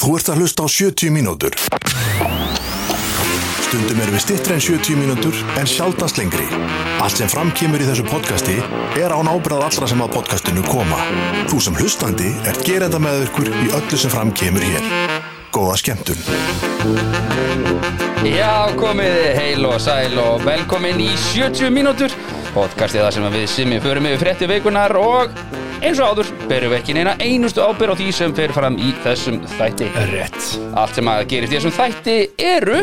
Þú ert að hlusta á 70 mínútur. Stundum erum við stittri en 70 mínútur en sjaldast lengri. Allt sem framkýmur í þessu podcasti er án ábyrðað allra sem að podcastinu koma. Þú sem hlustandi er gerenda með ykkur í öllu sem framkýmur hér. Góða skemmtun. Já, komiði heil og sæl og velkomin í 70 mínútur Podcastið það sem við simmi förum yfir frétti veikunar og eins og áður berum við ekki neina einustu ábyrð á því sem fer fram í þessum þætti. Rétt. Allt sem að gerist í þessum þætti eru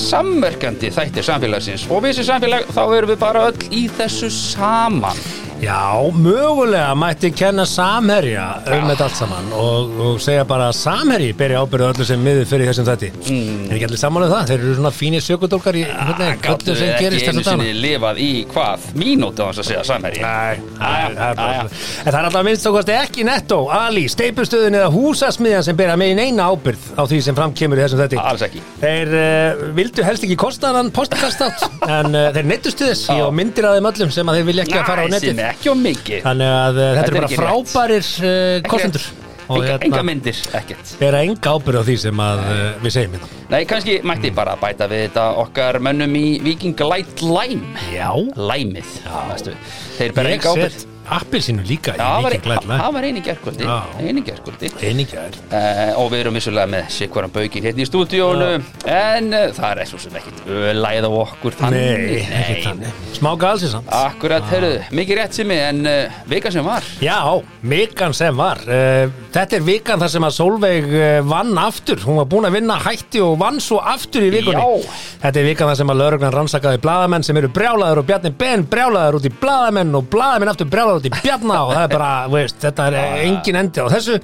samverkandi þættir samfélagsins. Og við sem samfélag þá erum við bara öll í þessu saman Já, mögulega mætti kenna samherja um þetta allt saman og, og segja bara að samherji beri ábyrðu öllu sem miður fyrir þessum þætti. Mm. Er ekki allir samanlega það? Þeir eru svona fínir sökudólkar í hvernig, Gáttu öllu sem við ekki gerist einu þessum sinni dagana lifað í hvað? Mínútu á þess að segja samherji? Nei. En það er alltaf minnst okkar ekki netto, Ali, steipustöðin eða húsasmiðjan sem bera megin eina ábyrð á því sem fram kemur í þessum þætti. Alls ekki. Þeir uh, vildu helst ekki kosta hann postkastátt en uh, þeir Já. að að ekki að á mikið. Þannig að uh, þetta Þetta er bara frábærir kostendur og Enga, hérna myndir, ekkert. Bera enga ábyrð á því sem að uh, við segjum hérna. Nei, kannski mætti bara bæta við þetta okkar mönnum í Viking Light Lime. Já, Læmið, veistu. Þeir bera ég enga ábyrgð. set appelsínu líka það var- eini gerkvöldi Já. Eini Einingjar Uh, og við erum vissulega með sikvaran baukin hérna í stúdíónu en uh, það er svo sem ekkit ölæð á okkur Nei, ekki þannig. Smá galsi samt. Akkurat, heyrðu, mikið rétt sem mig en uh, vika sem var. Já, vikan sem var. Uh, Þetta er vikan þar sem að Solveig vann aftur. Hún var búin að vinna hætti og vann svo aftur í vikunni. Já. Þetta er vikan þar sem að lauruglan rannsakaði bladamenn sem eru brjálaður og Bjarni Ben brjálaður út í bladamenn og bladamenn aftur brjálaður út í Bjarna og það er bara, veist, þetta er engin endi á þessu.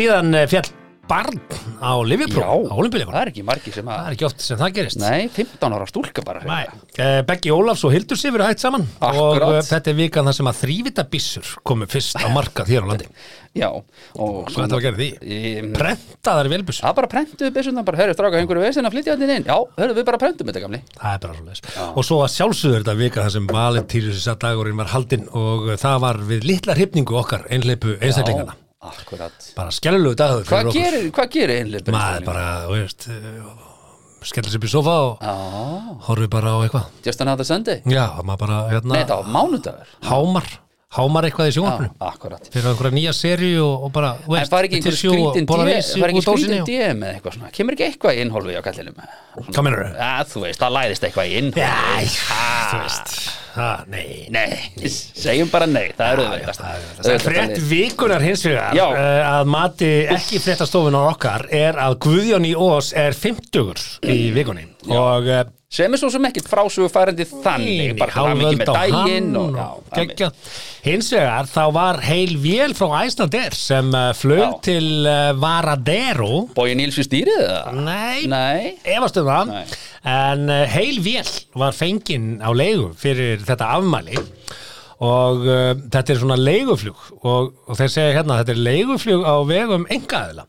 Síðan uh, fjall barn á Liverpool á það olimpíuleikunum er ekki margir sem Það að er ekki oft sem það gerist. Nei, 15 ára stúlka bara. Nei, uh, Beggi Ólafs og Hildur Sifur hægt saman. Akkurat. og uh, þetta er vikan þar sem að þrývita bissur komu fyrst á markað hér á landi. Já, og Hvað þetta var gerð því? Í- Prentaðar velbussur Það bara prentuðu byssundan bara, hörru, stráka, einhverju vesinn að flytja þetta inn. Já, hörru, við bara prentum þetta gamli. Það er bara svo leis Og svo að sjálfsögur þetta vika þar sem Valentínus dagurinn var haldinn og uh, það var við litla hrifningu okkar einhleipu einstaklingana Já, akkurat. Bara skellulegu dagur fyrir Hvað okkur. gerir, hvað gerir einlega Maður bara, þú veist uh, skellir sér upp í sofa og Já, horfið bara á eitthvað. Just another Sunday? Já, maður bara, hérna Nei, þetta var mánudagur. Hámar, hámar eitthvað í akkurat. Fyrir einhverja nýja seríu og, og bara, En var ekki einhver tissue og skrítin DM eða eitthvað svona? Kemur ekki eitthvað í innhólfi á kallinum Hvað meinarðu? Ja, þú veist, það læðist eitthvað í innhólfi Já, Ah. þú veist Það, nei. Nei, segjum bara nei, það er auðvitað Það er frétt vikunar hins vegar uh, að mati ekki fréttastofunar okkar er að Guðjón í Ós er 50 í vikunni. Og uh, Sem er svo sem ekkit frásögu færandi þannig Bara það mikið hálföld með daginn og, og já, hins vegar þá var heil vél frá Æslandir sem uh, flög Já. til uh, Varadero. Bói Níls við stýrið það? Nei, Nei. Efast um það. En uh, heil vél var fengin á leigu fyrir þetta afmæli og uh, þetta er svona leigufljúg og, og þeir segja hérna þetta er leigufljúg á vegum engaðila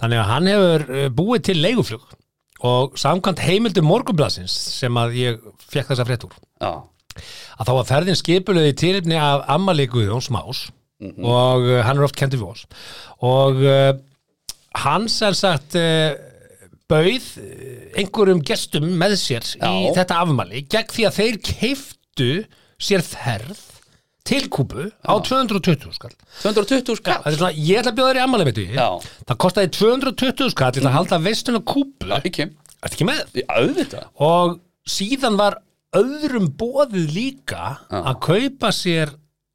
þannig að hann hefur uh, búið til leigufljúg og samkvæmt heimildu morgunblassins sem að ég fekk þessa frétt úr Já, að þá var ferðin skipulöð í tilipni af ammali Guðjóns Más og uh, hann er oft kentur við oss. Og uh, hann sem sagt uh, bauð uh, einhverjum gestum með sér í Já. þetta afmæli gegn því að þeir keiftu sér ferð til Kúbu á 220 skall. 220 skall. Það er svona, ég ætla að bjóða þér í ammæli veitu Já. það kostaði 220 skall ég ætla að halda veistun á Kúbu. Já, ekki. Ekki Auðvitað. Og síðan var öðrum boðið líka að kaupa sér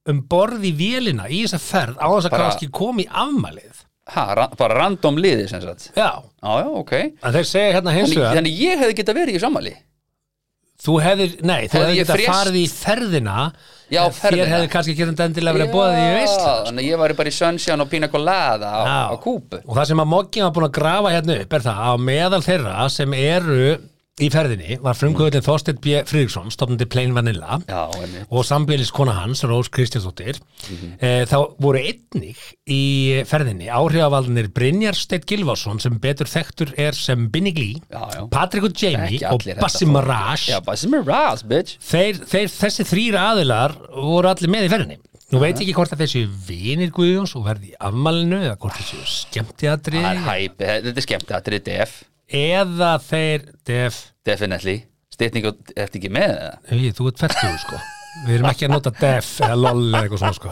um borð í vélina í þessa ferð á þess að kannski koma í afmælið. Ha, ra bara random liði sem sagt. Já, Já, já, ok. En þeir segja hérna Þannig, þannig ég hefði getað verið í sammali þú hefðir, nei, þú Hefði hefðir ég getað frést- farið í ferðina Já, ferðina. þér hefði kannski getað endilega verið boðið í veist Þannig að ég var bara í Sunshine og Pina Colada á, á Kúbu. Og það sem að Moggi var búin að grafa hérna upp er það að meðal þeirra sem eru í ferðinni var frumkvöðin Þorsteinn B. Friðriksson stofnandi Plain Vanilla. Já, og sambílis kona hans, Rós Kristjánsdóttir. E, þá voru einnig í ferðinni áhrifavaldinir Brynjar Steit Gilvason sem betur þekktur er sem Binni já. Patrick og Jamie og Bassi. Mirage Já, Bassi Mirage, bitch. Þeir, þeir, þessi þrýra aðilar voru allir með í ferðinni. Nú veit ég ekki hvort að þessi vinir Guðjóns og verði í afmælinu eða hvort þessi skemmtiðatri Það er hæpi, þetta er skemmt Þetta er DF, eða þeir def, definitely. Styrningu, ertu ekki með það? Hei, þú ert færtugur sko. Við erum ekki að nota def eða lol eða eitthvað svona sko.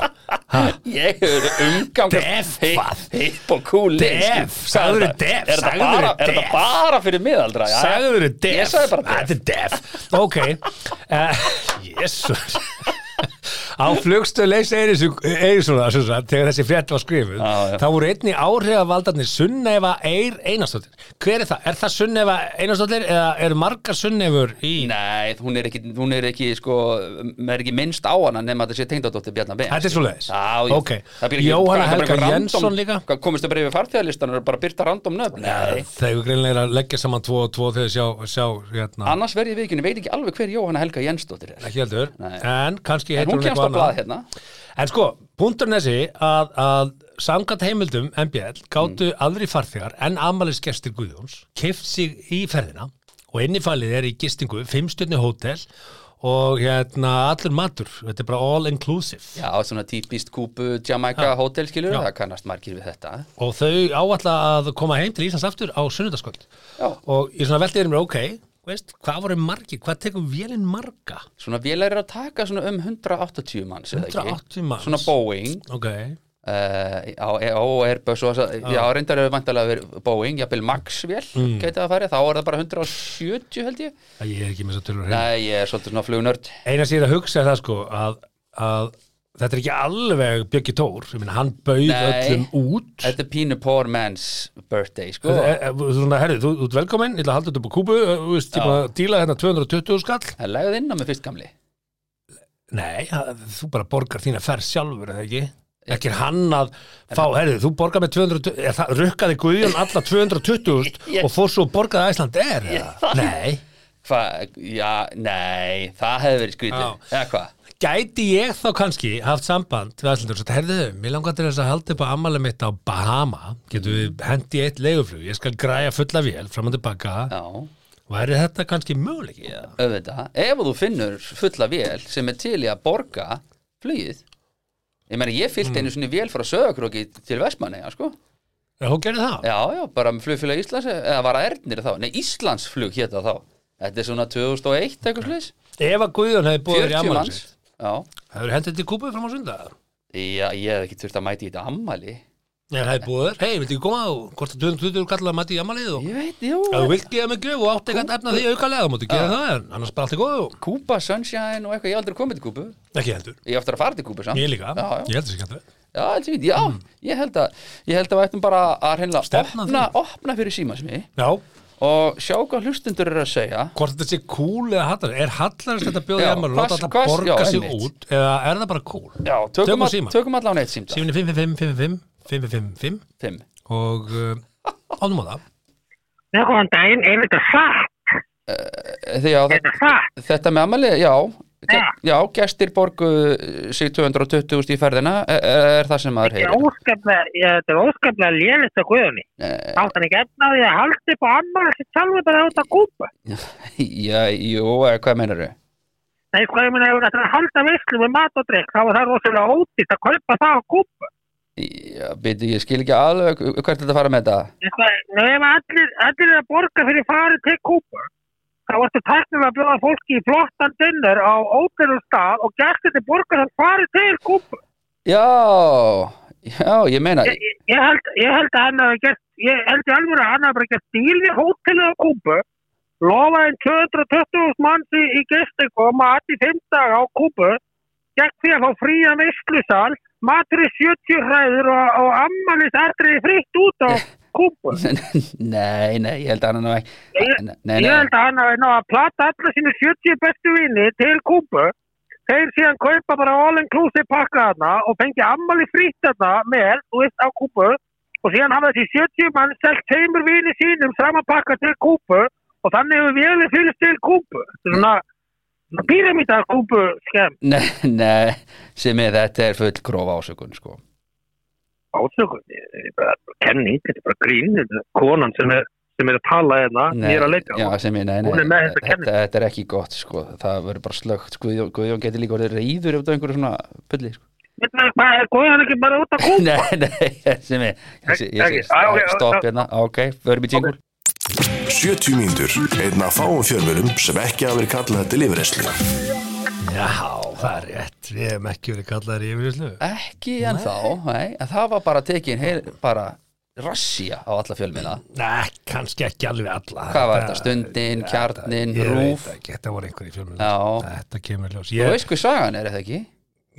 Ha, Ég er umgang Def, hvað? Hipp og cool Def, sagðirðu Sagði def, Er þetta bara, fyrir miðaldra? Sagður þau def? Ég sagði bara def. Þetta er def. Ok. Uh, Jésús Á flugstöð Leys Eiríkssonar þegar þessi frétt var skrifuð Já, já. þá voru einni áhrifavaldarnir Sunneva Eir Einarsdóttir Hver er það? Er það Sunneva Einarsdóttir eða eru margar Sunnefur í Nei, hún er ekki, hún er ekki sko, maður er ekki minnst á hana nema að þetta sé tengdadóttir Bjarnar Ben Þetta er svoleiðis? Já, Ok. það býr ekki- Jóhanna það er Helga eitthvað Jensson líka? Komist þau bara yfir farþjóðalistan og bara byrta random nöfn Nei, Þegar greinlega er leggja saman tvo og tvo þegar sjá, sjá hérna, annars verð ég vikinu, veit ekki alveg hver Jóhanna Helga Jensdóttir er ekki heldur Nei. en kannski En heitir hún hún eitthvað blað annað hérna. En sko, punkturinn þessi að, að samkvæmt heimildum MBL gátu aðri farþegar en afmælisgestir Guðjóns keft sig í ferðina og innifælið er í gistingu fimmstjörni hótel og hérna allur matur, þetta er bara all inclusive. Já, svona típist kúpu Jamaica hótel skilur, Já. það kannast margir við þetta. Og þau áalla að koma heim til Íslands aftur á sunnudagskvöld. Já, og ég svona velti yfir mér, ok, veist, hvað voru margir, hvað tekur vélinn marga? svona vélar er að taka svona um 180 manns eða ekki? 180 manns. Svona Boeing Ok, uh, á, á Airbus og þess að, já, reyndar eru vantarlega verið Boeing, jafnvel Max vél Mm. geti það að fara, þá er það bara 170 held ég að ég er ekki með þess að tölur heim Nei, ég er svolítið svona flugnörd eina sem ég er að hugsa það sko að, að þetta er ekki alveg Bjöggi Tór, ég meina hann bauð Nei. öllum út Þetta er pínu poor man's birthday, sko svona, herri, þú ert velkominn, ég ætla að halda þetta upp á kúbu uh, þú veist, ég bara að díla hérna 220 skall Það er legað inn á með fyrst gamli Nei, þú bara borgar þína ferð sjálfur, eða ekki? Ekki hann að fá, herri, þú borgar með 220 er það, rukkaði Guðjón alla 220 Ég- og fór svo að borgaði Æsland er það? Nei, Hvað, já, nei, það hefði verið skrítið Já. Eða hvað? Gæti ég þá kannski haft samband við Æslandur og sagt, herðu, mér langar til þess að halda upp á ammali mitt á Bahama getum við hendi eitt leiguflug ég skal græja fulla vél fram og tilbaka Já, væri þetta kannski möguleiki? Ja. auðvitað Ef þú finnur fulla vél sem er til í að borga flugið Ég meina, ég fyllt Mm. einu svona vél frá Söðakróki til Vestmanni, sko Já, hún gerði það? Já, já, bara með flugfélag Íslands eða var það Ernir þá? Nei, Íslandsflug hétta þá Þetta er svona 2001 eitthvað sluðis Ef að Guðjón hefði búið í 40 ammali sitt Já, hefur hendið til kúpu fram á sunda? já, ég hef ekki þurft að mæti í þetta ammali Nei, það hefði búið, hei, viltu ekki koma og hvort að 220 kallar að mæti í ammalið og Ég veit, jú. Þú vilt gefa mig gjöf og átti eitthvað efna því aukalega máttu gera það en annars bara allt er góð Kúpa, Sunshine og eitthvað, ég hef aldrei komið til Kúpu ekki heldur, Ég hef að fara til Kúpu samt. Ég líka, Já, já, ég heldur sér skemmt já, veit, já ég, held að, ég held að við ættum bara að Stefna opna, opna fyrir símasmi Já, og sjá hvað hlustundur eru að segja hvort þetta sé cool eða hallar er hallarist þetta bjóði Já, ammali hvað- láta hvað- borga já, sig einmitt. út eða er það bara cool? Já, tökum, Tökum all, síma. tökum allan eitt símta 755 555 Fimm og uh, ánum á það Já, góðan daginn, er þetta satt? Því, já, þetta? Þetta með ammali, já Já. Gestir borgu sig 220 í ferðina er, er það sem maður heyrir þetta er óskaplega lélist á guðunni. Eh, Átt hann ekki efna því að halda upp á ammali sem sjálfur bara út að kúpa. Já, jú, hvað meinar þau? Nei, sko, ég meina, ef þetta er að halda veislu með mat og drikk, þá er það rosalega ódýrt að kaupa það á kúpa. Já, byrju, ég skil ekki alveg hvert þetta fara með nú ef allir, allir er að borga fyrir farið til kúpa, þá ertu tæknilega að bjóða fólki í flottan dinner á ódýrum stað og gestir til borga þann farið til kúpa. Já, já, ég meina Ég, ég, ég, held, ég held að hann hafi gert, ég held í alveg að hann hafi bara gert díl við hótelið á Kúbu, lofaði 220 manns í, í gestingu og mat í 5 daga á Kúbu, gegn því að fá fría veistlusal, matur í 70 hræður og, og ammalis aðriði fritt út á Kúbu. Nei, nei, ég held að hann Nei, nei, ég held að hann hafi náða að plata alla sínu 70 bestu vini til Kúbu, þeir síðan kaupa bara all-inclusive pakka þarna og fengi ammali fritt þarna með, þú veist, á Kúbu. Og síðan hafa þessi 70 mann selt tveimur vini sínum sama pakka til Kúbu. Og þannig hefur við fyrir til Kúbu. Þetta er svona, svona píramítar Kúbu skemm. Nei, nei, sem er þetta er full gróf ásökun, sko. Ásökun, þetta er bara kenning, þetta er bara grín, þetta er konan sem er, sem er að tala hérna, ég er að leika. Já, sem ég, nei, nei, þetta, kenningu. þetta er ekki gott, sko. Það verður bara slögt, Guðjón, Guðjón getur líka orðið reyður ef það er einhverju svona pulli, sko. Hvað er ekki bara út að kúpa? Nei, nei, sem ég, stopp hérna, ok, förum í jingle 70 mínútur, einn af fáum fjölmjölum sem ekki hafa verið kallað til yfirreyslu. Já, það er rétt, við hefum ekki verið kallaðir í yfirherslu Ekki en þá, nei, en það var bara tekin heil, bara rassía á alla fjölmiðla Nei, kannski ekki alveg alla Hvað var þetta? Stundin, Kjarnin, Ég Rúf? veit ekki, þetta voru einhverjir fjölmjöl Já. Þetta kemur ljós Þú ég, veist hvað sagan er, eða ekki?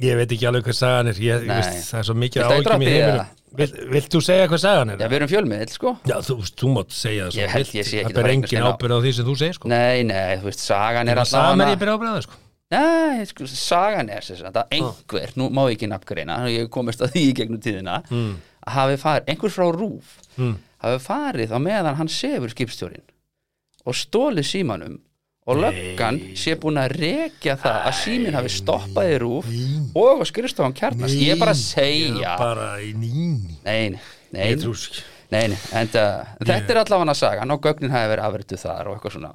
Ég veit ekki alveg hvað sagan er. Ég, veist, Það er svo mikið áhyggjum í heiminum. Vilt, vilt þú segja hvað sagan er? Já, við erum fjölmiðl, sko. Já, þú, þú mátt segja það svo Ég held ég sé ekki Það að ber engin ábyrð á því sem þú segir sko. Nei, nei, þú veist, sagan er Saman er allavega ég byrja ábyrð á það sko. Nei, sko, sagan er sem sagt að einhver, nú má ég ekki nafngreina ég komist að því í gegnum tíðina mm. hafi farið, einhver frá Rúf Mm. hafi farið á meðan hann sefur skipstjórin og stólið símanum og löggan sé búin að rekja það að símin hafi stoppað í Rúf og skrifstofan kjarnast ég er bara að segja. Er bara í nýni Nei, nei, Ég trúi ekki. Nei, nei en þetta er allavega sagan og gögnin hafi verið afrituð þar og eitthvað svona.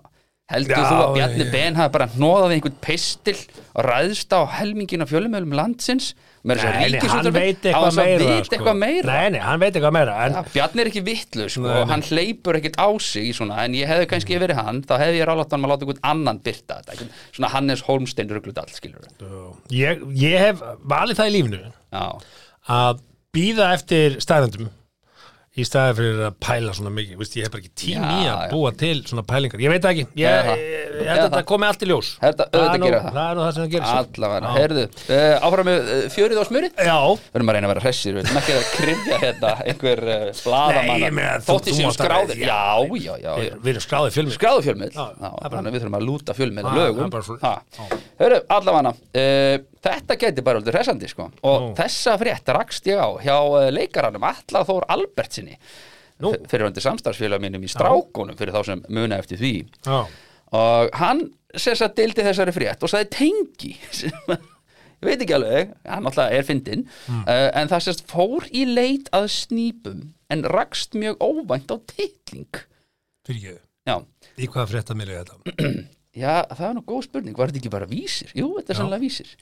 Heldur Já, þú að Bjarni Ben hafi bara hnóðað í einhvern pistil og ræðst á helmingin af fjölumölum landsins? að Nei, nei, hann veit eitthvað meira veit sko. eitthvað meira. Nei, nei, hann veit eitthvað meira en, ja, Bjarni er ekki vittlu sko, Nei, hann hleypur ekkert á sig í svona, en ég hefði kannski verið hann þá hefði ég rálátt hann að láta einhvern annan byrta þetta svona Hannes Holmstein rugludall skilur ég, ég hef valið það í lífinu Já, að býða eftir staðendum í staði fyrir að pæla svona mikið Vist, ég hef bara ekki tím Já, í að búa til svona pælingar. Ég veit ekki, ég, held að þetta það. komi allt í ljós. Það, er nú, það. það nú það sem það gerir allavega, heyrðu. Uh, áfram með uh, fjörið á smurið Já, Við erum að reyna að vera hressir, við erum ekki að krifja hérna einhver Nei, ég bladamann meina, þú- Þótti þú séu mátt að- skráðir, já. já, já, við, erum skráðið fjölmið er bara- þannig við þurfum að lúta það lögum. Hörru, allavega Þetta geti bara aldrei hressandi sko. og þessa frétt rakst ég á hjá uh, leikaranum Alla Þór Albertsinni Nú. fyrirvændi samstarfsfélag mínum í strákunum fyrir þá sem muna eftir því. Já, og hann sér að deildi þessari frétt og sagði tengi sem ég veit ekki alveg, hann alltaf er fyndinn uh, en það sérst fór í leit að snýpum en rakst mjög óvænt á titling. Fyrir ekki já, Í hvaða frétta er þetta? já, það er nú góð spurning. Var þetta ekki bara vísir? Jú, þetta er sannlega vísir.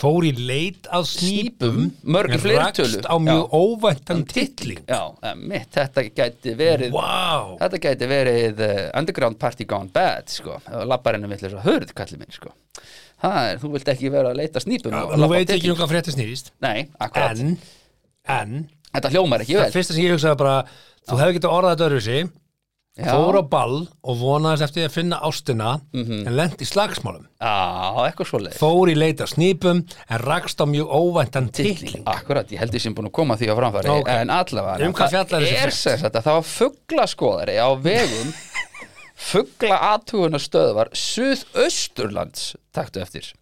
Fór í leit að snýpum Snýpum, mörg í en fleirtölu. rakst á mjög Já. óvæntan titling. já, mitt, þetta gæti verið Vá, þetta gæti verið uh, Underground Party Gone Bad sko, labbarinn vill þess að hörð kallið minn sko. Það er, þú vilt ekki vera að leita snýpum og nú labba á veit ekki titling. um hvað frétta snýrist. Nei, akkurat, En, en þetta hljómar ekki Það vel. fyrsta sem ég hugsaði bara Þú hefði getað orðað þetta öðruvísi. Já. Fór á ball og vonaðist eftir að finna ástina Mhm. En lent í slagsmálum. Já, eitthvað svoleið Fór í leita snýpum En rakst á mjög óvæntan titling Akkurat, ég held ég sem búin að koma því á framfæri Ok. En allavega Um þessi Er sagt að það var fugglaskoðari á vegum Fuggla stöðvar Suðausturlands Taktu eftir.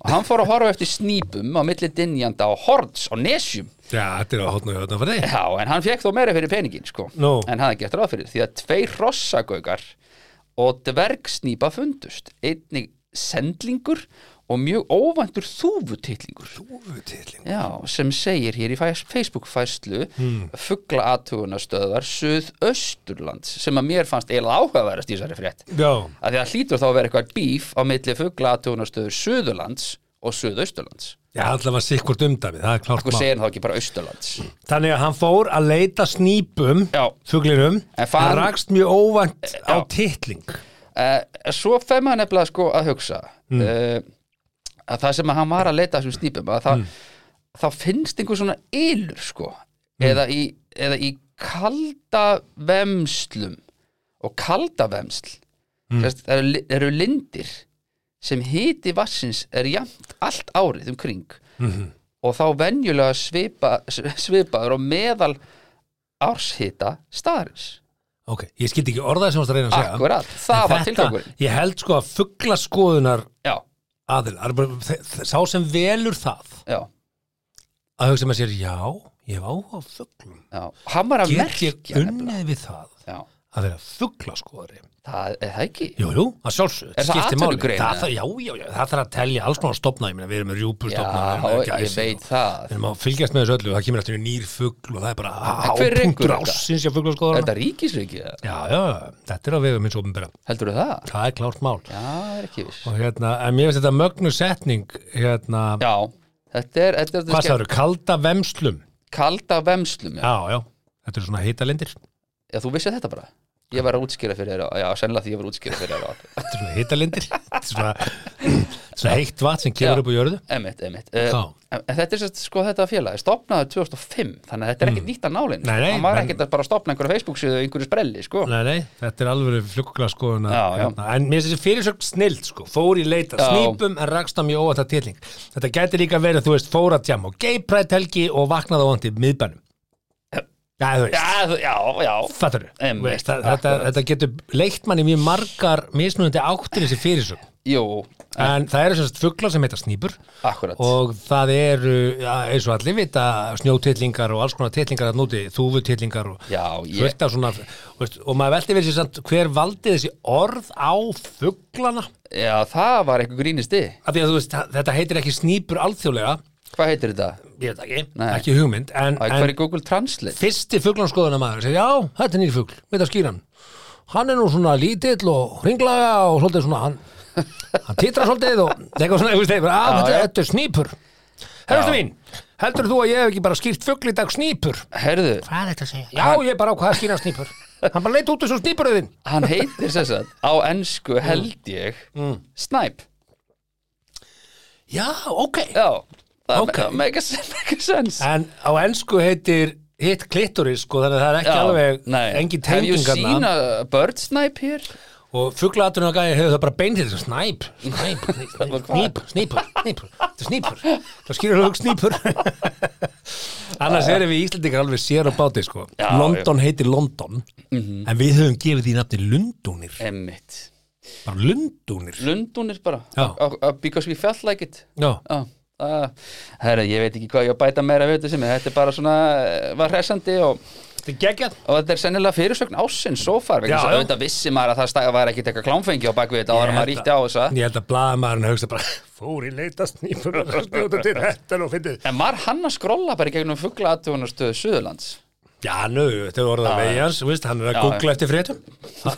Og hann fór að horfa eftir snýpum á milli dinjanda á Horns á Nesjum Já, þetta er að hotna þetta fyrir þig. Já, en hann fekk þó meira fyrir peningin sko. Nú. En hann gert ráð fyrir Því að tveir rossagaugar og dvergsnýpa fundust. Einnig sendlingur og mjög óvæntur þúfutitlingur. Titling Já, sem segir hér í fæs- Facebook-fæslu hmm. fuggla aðtugunastöðvar Suðausturlands sem að mér fannst eiginlega áhugaverðast í þessari frétt. Já, að því að hlýtur þá að vera eitthvað bíf á milli fuggla aðtugunastöður Suðurlands og Suðausturlands já allavega sikkvort umdæmi Það er klart mál. segir þá ekki bara Austurlands. Þannig að hann fór að leita snýpum Já. Fuglinum En fann- rakst mjög óvænt á Já. titling. Uh, Svo fer maður nefnilega sko að hugsa uh, að það sem að hann var að leita að þessum snýpum að það, þá finnst einhver svona ylur sko eða, í, eða í kalda vemslum og kalda vemsl. Mm. það eru, li- eru lindir sem hiti vassins er jafnt allt árið um kring. Og þá venjulega svipa, svipaður og meðal árshita staðarins. Ok, ég skildi ekki orðað sem þú varst að segja. Akkurat, það var tilgangurinn. Ég held sko að fugglaskoðunar Já, aðil Sá sem velur það. Já, að hugsa með sér, já, ég hef áhuga að Get merkja ég unnið við það? Já, að vera fugglaskoðari það er það ekki Jú, jú, að sjálfsög, Er það skiptir máli það, Já, já, já, það þarf að telja alls konar stopna, ég við erum með rjúpustopna ég Við erum að fylgjast með þessu öllu, það kemur eftir nýr fugl og það er bara þetta? ásins hjá Er fugglaskoðarana þetta ríkisriki? eða? Já, já, þetta er á vegum eins og opinbera Heldur það? Það er klárt mál Já, það er ekki viss og hérna, en mér finnst þetta mögnu setning hérna, Já, Þetta er, þetta er Hvað sagður, kalda vemslum kalda vemslum já. Já, já, já, þú vissi þetta bara. Ég var að útskýra fyrir þér, já, sennilega því ég var að útskýra fyrir þér eru svona heitt vatn sem kemur Já. upp á jörðu. Einmitt, einmitt. Uh, Já. en, en þetta er sérst, sko þetta félagi stopnaður 2005, þannig að þetta er ekkert nýtt að nálinn hann var ekkert að bara stopna einhverja Facebook-síðu einhverju sprelli, sko. Nei, nei, þetta er alveg fluggla Já, já. En mér finnst þessi fyrirsögn snild sko, fór í leita, Já. snýpum en rakst á mjög óvænt að tilling. Þetta gæti líka verið, þú veist, fór að tjám og geiprætt helgi og vaknaði á vandi miðbænum Já, þú veist. Já, já, já. Einmitt, þú? Þetta, akkurat. þetta getur leitt manni mjög margar mismunandi áttir þessi fyrirsögn. Jú, En það eru semst fuglar sem heita snýpur. Akkurat. Og það eru, já, eins og allir vita, snjótillingar og alls konar tillingar að núti, þúfutillingar og fullt af svona, veist, og maður veldi verið sér samt hver valdi þessi orð á fuglana. Já, það var eitthvað grínisti af því að þú veist, þetta heitir ekki snýpur alþjóðlega, Hvað heitir þetta? Ég veit ekki, Nei. ekki hugmynd en, Það er en í Google Translate? fyrsti fuglanskoðuna maður segir, já, þetta er nýr fugl, veit að skýra hann hann er nú svona lítill og hringlaga og svolítið svona hann, hann titrar svolítið og eitthvað svona, þú veist, eitthvað, að, þetta, þetta er snýpur Herrstu Já. mín, heldur þú að ég hef ekki bara skýrt fugl í dag snýpur? Herðu, Hvað er þetta að segja? Já, ég er bara á hvað að skýra snýpur Hann bara leit út þessu snýpuröðin hann heitir sem sagt á ensku held ég Snæp Já, ok. Já, það Ok. okay. make, make a sense En á ensku heitir hitt klittoris sko, þannig að það er ekki alveg nei. engin Have you seen a bird snipe here? og fugglaturinn á gæði hefur það bara beintir snæp, snæp, Hvað? snýp, snýpur snýpur, þetta er snýpur það skýrur hug snýpur annars erum við Íslandingar alveg sér á báti sko. Já, London heitir London en við höfum gefið því nafni Lundúnir Emmitt bara Lundúnir Lundunir bara Já. Uh, uh, Because we felt like it Já, Já Uh, herra, ég veit ekki hvað ég að bæta meira við þetta sem þetta er bara svona eh, var hressandi og, þetta og þetta er sennilega fyrirsögn ásins so far, að auðvitað vissi maður að það stæða var ekkit eitthvað klámfengi á bakvið þetta áður en maður ríkti á þessa. Ég held að blaðamæðurinn hugsa bara fór í leita snýpur og spjóta til þetta og fyndið. En maður hann að skrolla bara í gegnum fuggla aðtugunarstöðu Suðurlands Já, nú, þetta vegi hans, þú veist, hann er að googla eftir fréttum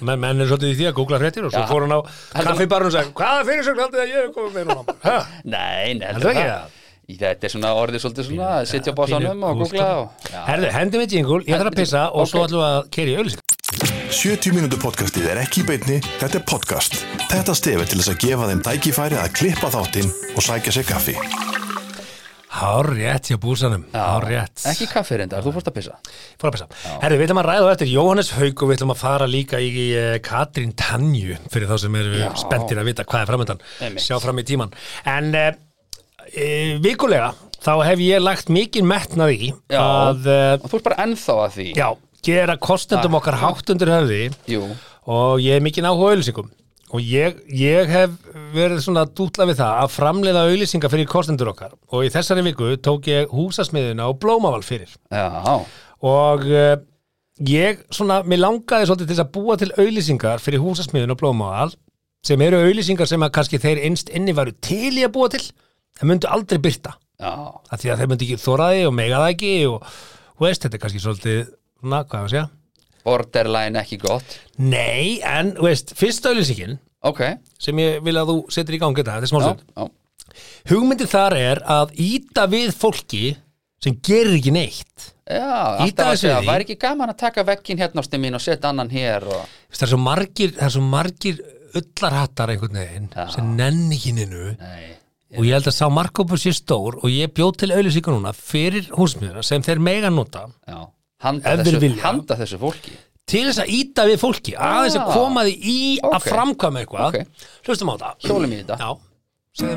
menn, menn er svolítið í því að googla fréttir og svo Já. fór hann á kaffibarun og sagði, hvaða fyrirsögn haldið að ég hef komið með núna? Ha? nei, nei, Heldur heldur ekki það Í þetta er svona orðið svolítið svona að sitja á básanum og googla og, Herðu, hendi með jingle, ég þarf að pissa og svo ætlum við að keri auðlýsing 70 mínútur podcastið er ekki í beinni, þetta er podcast. Þetta stefið til þess að gefa þeim tækifæri að klippa þáttinn og sækja sér kaffi. Hár rétt hjá búsanum, hár rétt. Ekki kaffi reyndar, þú fórst að pissa. Fór að pissa. Herðu, við ætlum að ræða á eftir Jóhannes Haug og við ætlum að fara líka í uh, Katrín Tanju fyrir þá sem eru spenntir að vita hvað er framöndan sjá fram í tíman en uh, uh, vikulega þá hef ég lagt mikið metnað í Já. að uh, og þú ert bara ennþá að því. Já, gera kostendum Ah. okkar hátt undir höfði Jú, og ég hef mikið áhuga á auðlýsingum og ég, ég hef verið svona dútla við það að framleiða auðlýsingar fyrir kostendur okkar. Og í þessari viku tók ég húsasmiðuna og blómaval fyrir. Já, og uh, ég svona, mér langaði svolítið til að búa til auðlýsingar fyrir húsasmiðun og blómaval sem eru auðlýsingar sem að kannski þeir innst inni varu til í að búa til en myndu aldrei byrta af því að þeir myndu ekki þóraði og mega það ekki og, og veist, þetta er kannski svolítið svona, hvað er að segja? Borderline ekki gott? Nei, en veist, fyrsta auðlýsingin ok, sem ég vil að þú setur í gangi þetta, þetta er smá já, stund. já, hugmyndin þar er að íta við fólki sem gerir ekki neitt. Já alltaf að segja, því. væri ekki gaman að taka vekkin hérna ástu mín og setja annan hér og það er svo margir, það er svo margir ullarhattar einhvern veginn Já. sem nenni ekki nynnu og ég held að sá markkópur sér stór og ég bjóð til auðlýsingar núna fyrir húsmiðuna sem þeir mega nota. Já handa þessu, vilja. handa þessu fólki til þess að íta við fólki aðeins að Ah. koma því í að Ok. framkvæma eitthvað Ok. hlustum á þetta Hjólum í þetta.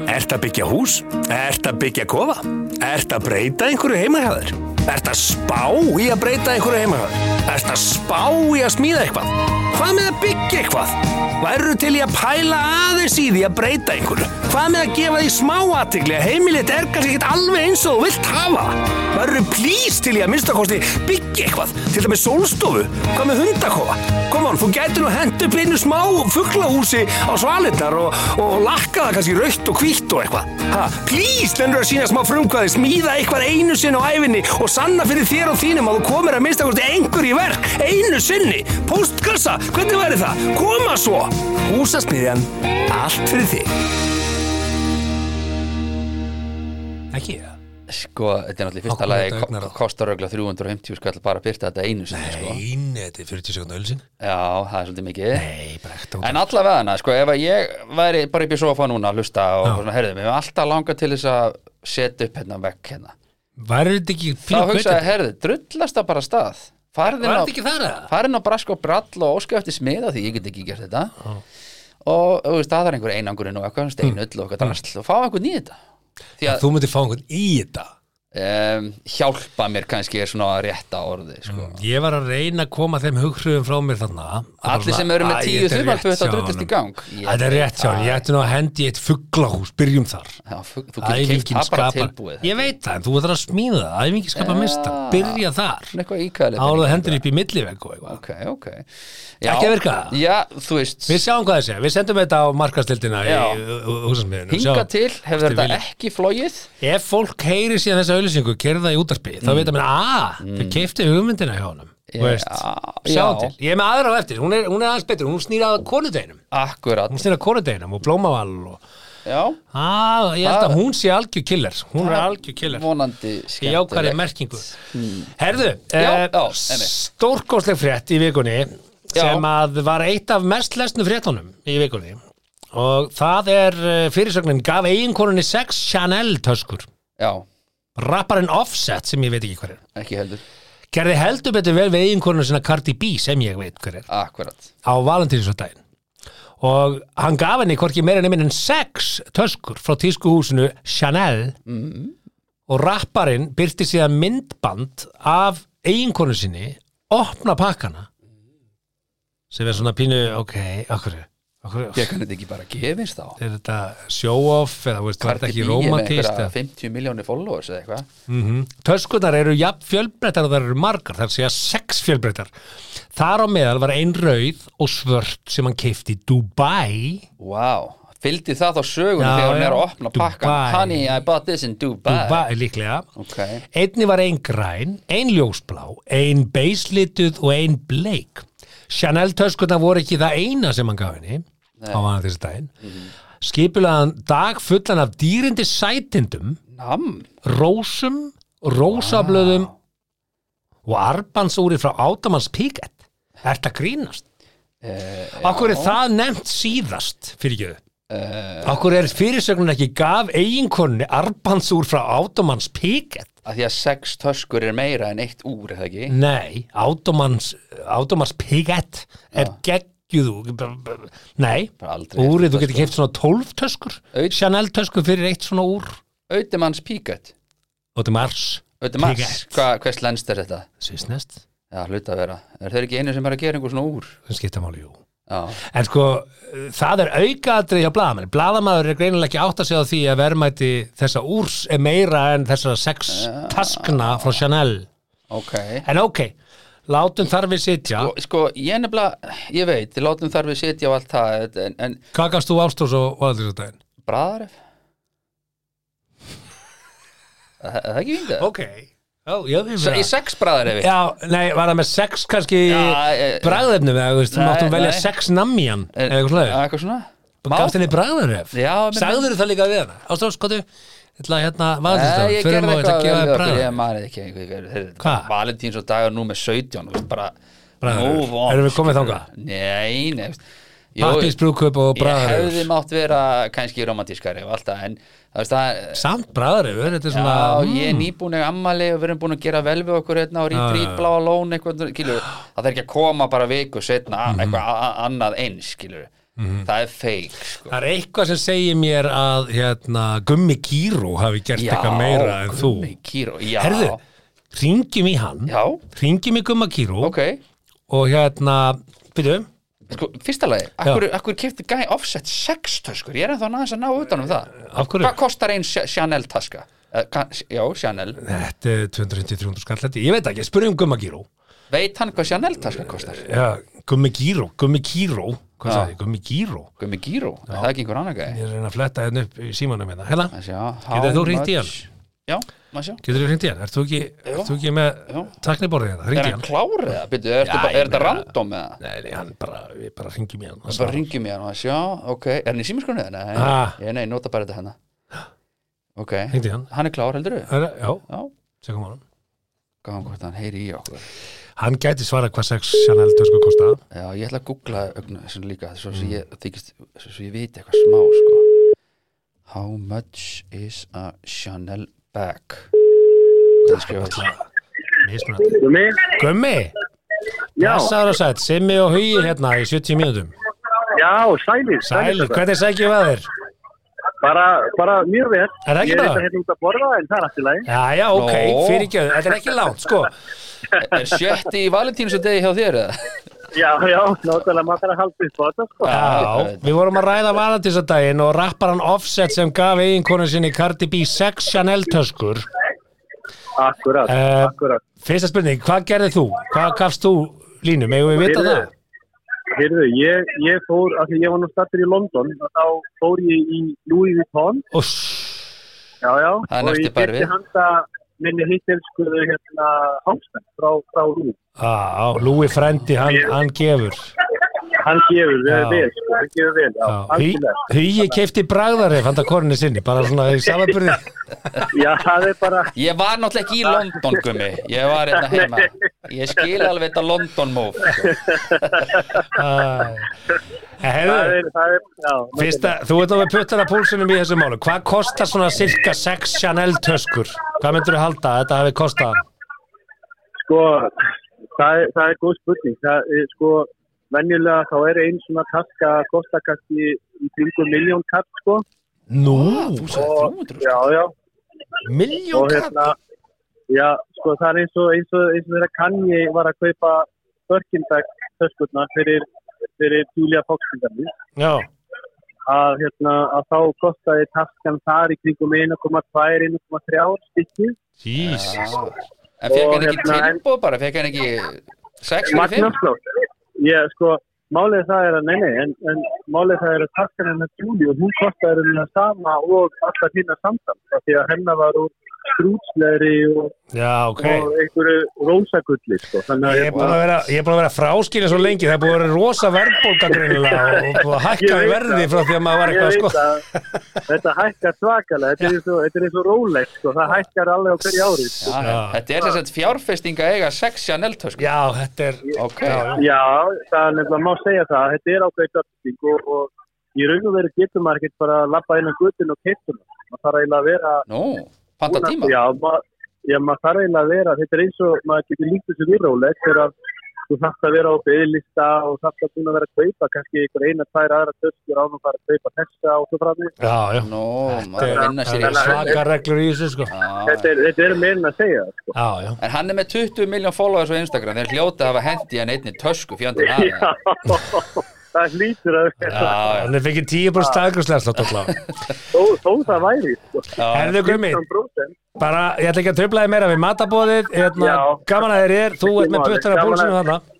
Ert að byggja hús? Ert að byggja kofa? Ert að breyta einhverju heimahæður? Ert að spá í að breyta einhverju heimahæður? Ert að spá í að smíða eitthvað? Hvað með að byggja eitthvað? Værðu til í að pæla aðeins í því að breyta einhverju? Hvað með að gefa því smá aðtigli að heimilið er kannski ekkert alveg eins og þú vilt hafa? Værðu plís til í að minnstakosti byggja eitthvað? Til dæmis sólstofu? Hvað með hundakofa? Kom on, þú gætir nú hent upp einu smá fugglahúsi á svalirnar og, og lakka það kannski rautt og hvítt og eitthvað. Ha, plís, nennur að sína smá frumkvæði, smíða eitthvað einu sinni á æfinni og sanna fyrir þér og þínum að þú komir að minnstakosti einhver í verk, einu sinni. Póstkassa, hvernig væri það? Koma svo! Húsasmiðjan, allt fyrir þig. Ekki, ja. Sko, þetta er náttúrulega fyrsta lagi kostar ögla 350 skall bara að byrta þetta einu sinni sko. Nei, þetta er 40 sekundar ölsin Já, það er svolítið mikið Nei, bara ekkert En allavega hana, sko, ef ég væri bara upp í sofa núna að hlusta og svona, heyrðu, mér er alltaf langað til þess að setja upp hérna vekk hérna Væri þetta ekki Þá pínu hugsaði, hvetjandi? heyrðu, drullast það bara stað Farðin á, farin á brask og brall og óska eftir smiða því ég get ekki gert þetta. Og þú veist, það er einhver einangurinn og eitthvað steinull og eitthvað drasl. Og fá einhvern í þetta. Að Þú myndir fá einhvern í þetta um, hjálpa mér kannski er svona rétta orði sko. Ég var að reyna að koma þeim hughrifum frá mér þarna. Allir sem eru með tíu þumalputt að drullast í gang. Þetta er rétt það. ég ætti nú að hendi eitt fugglahús, byrjum þar. Já, keift Æfingin skapar Ég veit það, en þú ætlar að smíða það, æfingin skapar mistar Byrja þar, það hendur upp í millivegg og eitthvað. Ok, ok. Ekki að virka það? Við sjáum hvað það sé, við sendum þetta á markastildina í Já. húsasmiðinu Hinga til, hefur þetta ekki flóið Auðlýsingu, kerða í útarpi þá veit að mér, að, þau keifti hugmyndina hjá honum. Já, Þú veist, já. Til, ég er með aðra á eftir, hún er, hún er aðeins betur, hún snýr að konudeginum Akkurat. Hún snýr að konudeginum og blómaval og Já, að, ég held að hún sé algjör killer. Hún er algjör killer. vonandi skemmtilegt. merkingu. Herðu, Já, eh, stórkostleg frétt í vikunni Já. sem að var eitt af mest lesnu fréttunum í vikunni. Og það er eh, fyrirsögnin gaf eiginkonunni sex Chanel töskur. Já, rapparinn Offset sem ég veit ekki hver er. Ekki heldur. Gerði heldur betur vel við eiginkonunni sinna Cardi B sem ég veit hver er. Akkurat. Á valentínsdaginn og hann gaf henni hvorki meira nefnir en sex töskur frá tískuhúsinu Chanel. Og rapparinn byrti síðan myndband af eiginkonu sinni opna pakkana. Sem er svona pínu ok, okkur Ég kann þetta ekki bara gefins þá? Er þetta show off eða veist, var þetta ekki romantist einhverja eða- 50 miljónir followers eða eitthvað? Mhm. Töskurnar eru jafn fjölbreyttar og það eru margar, það er segja sex fjölbreyttar. Þar á meðal var ein rauð og svört sem hann keifti í Dubai, Vá, fylgdi það þá sögunum Já, þegar hann er að opna pakkan Honey, I bought this in Dubai, Dubai líklega. Ok, Einni var ein græn, ein ljósblá, ein beislituð og ein bleik. Chanel töskurnar voru ekki það eina sem hann gaf henni á hann þessi daginn. Skipulegaðan dag fullan af dýrindi sætindum, nam rósum, rósablöðum og arbansúri frá Átamanns Piket. Er þetta grínast? eh, Akkur er það nefnt síðast fyrir ekki eh, Akkur er fyrirsögnun ekki gaf eiginkonni arbansúr frá Átamanns Piket? að því að sex töskur er meira en eitt úr, eða ekki? Nei, Átamanns Piket er geggjuð Nei, úrið, þú getur keift svona 12 töskur. Chanel töskur fyrir eitt svona úr. Átamars Audimanns, Piquet. Hva, hvers lennst er þetta? Svisnest, Já, hluta að vera. Er þeir ekki einu sem er að gera einhver svona úr? það skipta máli, jú. Já, En sko, það er aukaðrið hjá blaðamenn. Blaðamaður er greinilega ekki átt að segja því að verðmæti þessa úrs er meira en þessara sex taskna frá Chanel. ok. En ok, látum þar við sitja. Og, Sko, ég nefnilega, ég veit, við látum þar við sitja á allt það En, en Hvað gafst þú ástós og valdinsdaginn? bræðaref? Er það ekki vingað? Ok, já, ég veit Í sex bræðarefi? Já, nei, var það með sex kannski Já, eh, bragðefnum eða, þú veist, þú máttum velja nei. sex namjan eða eitthvað Já, slöðu. eitthvað svona Gafst henni? Já, menn- Sagður það líka við hana? Ástós, hvað þú? Ég ætla að hérna, valdinsdaginn, ég gerði þetta eitthvað vel við okkur, ég manið ekki Hvað? Valentíns og dagar nú með 17 þú veist, bara move on, Erum við komið þangað? Nei, nei Pappisbrúðkaup og Ég bragðaref. hefði mátt vera kannski romantískari og alltaf en Samt bragðarefur, þetta er Já, svona mm, ég er nýbúin að ammali og við erum búin að gera vel við okkur hérna og Já, já, já. bláa lón eitthvað, skilur, það er ekki að koma bara viku setna Mhm. eitthvað a- a- annað eins, skilur það er feik, sko. Það er eitthvað sem segir mér að hérna, Gummi Kíró hafi gert eitthvað meira en þú. Gummi Kíró, já. Herðu, ringjum í hann. Já, Ringjum í Gumma Kíró. Ok. Og hérna, byrju. Sko, fyrsta lagi, akkur, akkur kefti gæ offset sex töskur, ég er ennþá næðins að ná utan um það? Hvað kostar ein Ch- Chanel taska? Uh, já, Chanel. Þetta er 200-300 skall þetta Ég veit ekki, spurjum Gumma Kíró. Veit hann hvað Chanel taska kostar? Já, Gummi Kíró, Gummi Kíró Hvað Já. sagði, ég? Gummi Kíró Gummi Gíró, er það ekki einhver annar gæði? Ég er að fletta hérna upp í símanum hérna Hérna, Getur þú hringt í hann? Já, maður sjá getur þú hringt í hann? Ert þú ekki, ert þú ekki með takniborðið hérna? Er Hringt í hann hann? klárið það? Byrju, er þetta random eða? Nei, hann bara, við bara ringjum í hann Það bara ringjum ég hann og að sjá, ok Er hann í símaskrunni? Nei, Ah. nei, nota bara þetta hérna ok, í hann. er klár heldur Er, já, já, segjum hann hann gæti svara hvað sex Chanel tösku kosta já, ég ætla að googla ögnu þessu líka svo sem ég þykist, svo sem ég veit eitthvað smá sko. How much is a Chanel bag? Hvað skrifa þetta Mismunandi. Gummi, Gummi, já, blessaður og sætt Simmi og Hugi hérna í 70 mínútum. Já, sælir. Sælir, hvernig sækjum við að þér? Bara, bara mjög vel. Er það ekki Ég er það? þetta hérna út að borða en það er allt í lagi. Já, já, ok, Nó. fyrirgjöðu, þetta er ekki langt, sko sjötti í valentíns og degi hjá þér eða? Já, já, náttúrulega maður þarf að halda upp á þetta, sko. Já, við vorum að ræða valentísadaginn og rapparan Offset sem gaf eiginkonu sinni Cardi B 6 Chanel töskur Akkurat, Eh, akkurat. Fyrsta spurning, hvað gerðið þú? Hvað gafst þú línu? Megum við vita Heyrðu, það? Heyrðu, ég, ég fór, af því ég var nú stattur í London, og þá fór ég í Louis Vuitton, Úss, já, já, Það er og næsti við. minni hittelskuðu hérna hálfspenn frá, frá Louis. á, Lúi frendi, hann, hann gefur Hann gefur við vel, sko, hann gefur vel, já, algjörlega. Hugi keifti bragðarif handa korinu sinni, bara svona í samanburði Já, það er bara, ég var náttúrulega ekki í London gummi ég var hérna heima ég skil alveg þetta London move sko. Æ. það er, það er, já. fyrsta, þú ert nú með puttana púlsunum í þessu málu Hvað kostar svona cirka 6 Chanel töskur? Hvað myndur þú halda að þetta hafi kostað? Sko, það er, það er góð spurning. Það er sko, venjulega þá er einn svona taska að kosta kannski í kringum miljón katt, sko. Nú, þú sagði 300 Já, já. miljón Og hérna, já, sko, það er eins og, eins og, eins og þeirra Kanye var að kaupa Birkenberg töskurnar fyrir, fyrir Julia. Já, Að, hérna, að þá kostaði taskan þar í kringum 1,2-1,3 stykki. Jesus en fekk hann ekki hérna, tilbúð bara fekk hann ekki 6 fyrir 5 Magnaflót. Ég, sko, málið það er að, nei, nei, en, en málið það er að taskan hennar Júli og hún kostaði hennar sama og allar hinnar samtals. Því að hennar var úr skrútsleðri og, Já, ok og einhverju rósagulli, sko. Ég er búin að vera, ég er búin að vera fráskilja svo lengi, það er búin að vera rosa verðbólga greinilega og, og hækka verði frá því að maður var eitthvað sko. að þetta hækkar svakalega, þetta er og, þetta er eins og Rolex, sko, það hækkar alveg á hverju ári. Sko. Já, Já. þetta er þess að fjárfesting að eiga 6 Chanel tösku Já, þetta er, ok, já, já. Já, það er nefnilega má segja það, þetta er ákveðið uppbygging og, og í raun og veru getur maður ekkert bara að lappa inn á gutin og keiptuna. Það þarf eiginlega að vera... nú, panta tíma Já, ma já, maður þarf eiginlega að vera, þetta er eins og maður getur líkt þessu við Rolex þegar að þú þarft að vera á beðlista og þarft að búin að vera að kaupa kannski einhver eina, tvær aðra töskur án og fara að kaupa þessa og svo frá því. já, já. nú, Þetta er, að vinna sér í það þessu svaka reglur í þessu sko. Þetta er, þetta er meirinn að segja, sko. Já, já. En hann er með 20 miljón followers á Instagram þeir hljóta að hafa hendi hann einni tösku fjandinn Já, aðeins það hlýtur að já, Hann er fengið 10% staðgruðslega allavega. þó, það væri, sko. Herðu Gumi, 15%. bara, ég ætla ekki að tröfla þig meira við matabóðið, hérna, gaman að þér er, þú ert með Gaman að- puttana gaman að-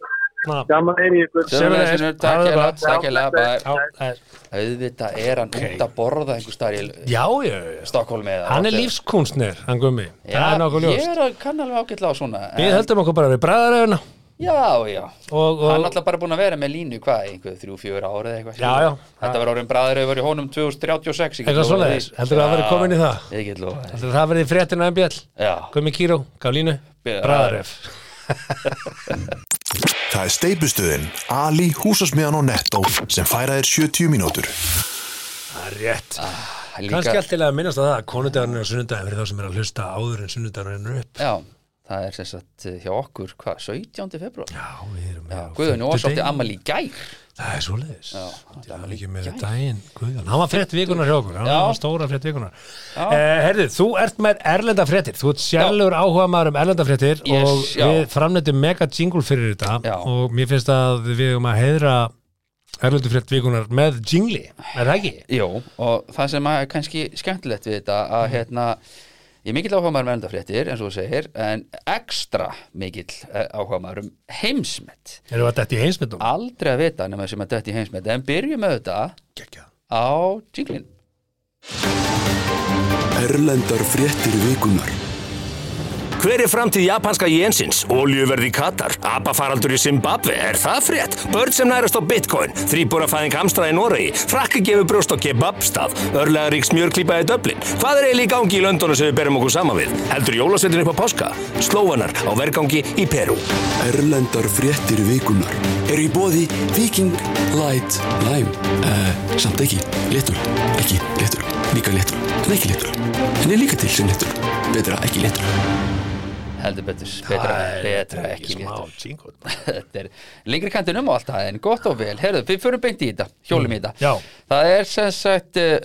Gaman er takk það er- Auðvitað er hann út að borða einhver staðar í. Stokkólmi Hann er lífskunstnir, hann Gumi. Já, Það er nokkuð ég ljóst. er að Við höldum okkur bara við bræðaröðuna Já, já og, Hann er og alltaf bara búin að vera með línu, hvað, einhver þrjú, fjör ára eða eitthvað Já, já. Þetta var orðin bræður yfir í honum 2036 ég get eitthvað svoleiðis. Heldur það að vera komin í það? Heldur það verið fréttina en bjall? Já, Gumi Kíró, Gálínu, Bræðaröf. Það er steipustuðin Ali, húsasmiðan og Netto sem færa þér 70 mínútur. Það er rétt. líka, Kannski alltaf að minnast á það að konundagurinn er á sunnudaginn fyrir þá sem er að hlusta áður en sunnudagurinn er upp. Já, það er sagt eh, hjá okkur, hvað, 17. februar Já, við erum Já, með Guðun, og svolítið fimmtudegi. ammali í gær Það er svoleiðis. Já, Það er ekki með daginn, Guðjón. Hann var frétt vikunar hjá okkur, hann Já. var stóra frétt vikunar. Já. Eh, herðu, þú ert með erlenda fréttir. Þú ert sérlegur áhuga maður um erlenda fréttir Yes, og við framnættum mega jingle fyrir þetta Já. og mér finnst að við um að heiðra erlendu frétt vikunar með jingli, er það ekki? Jó, og það sem er kannski skemmtilegt við þetta að hérna ég er mikill áhuga maður um erndafréttir eins og þú segir, en ekstra mikill eh, áhuga maður um heimsmet Erum við að þetta í heimsmyndum? aldrei að vita nema sem að þetta í heimsmet en byrjum með þetta Gekja. á jinglin Erlendar fréttir vikunar Hver er framtíð japanska jensins? Oljuverð í Katar? Abafaraldur í Zimbabwe? Er það frétt? Börn sem nærast á bitcoin? Þrýbúrafæðing hamstra í Noregi? Frakki gefur brjóst á kebabstað? Örlega rík smjörklípa í Dublin? Hvað er eiginlega í gangi í Londonu sem við berum okkur saman við? Heldur jólasveitin upp á páska? Slóanar á vergangi í Peru. Erlendar fréttir vikunar eru í bóði Viking Light Lime uh, Samt ekki, letur, ekki letur, líka letur, en ekki letur En er líka til sem letur, betra ekki letur heldur betur, betra, betra ekki er lengri kantinum og allt það en gott og vel, herðu, við förum beint í þetta hjólum í þetta, Já. það er sem sagt uh,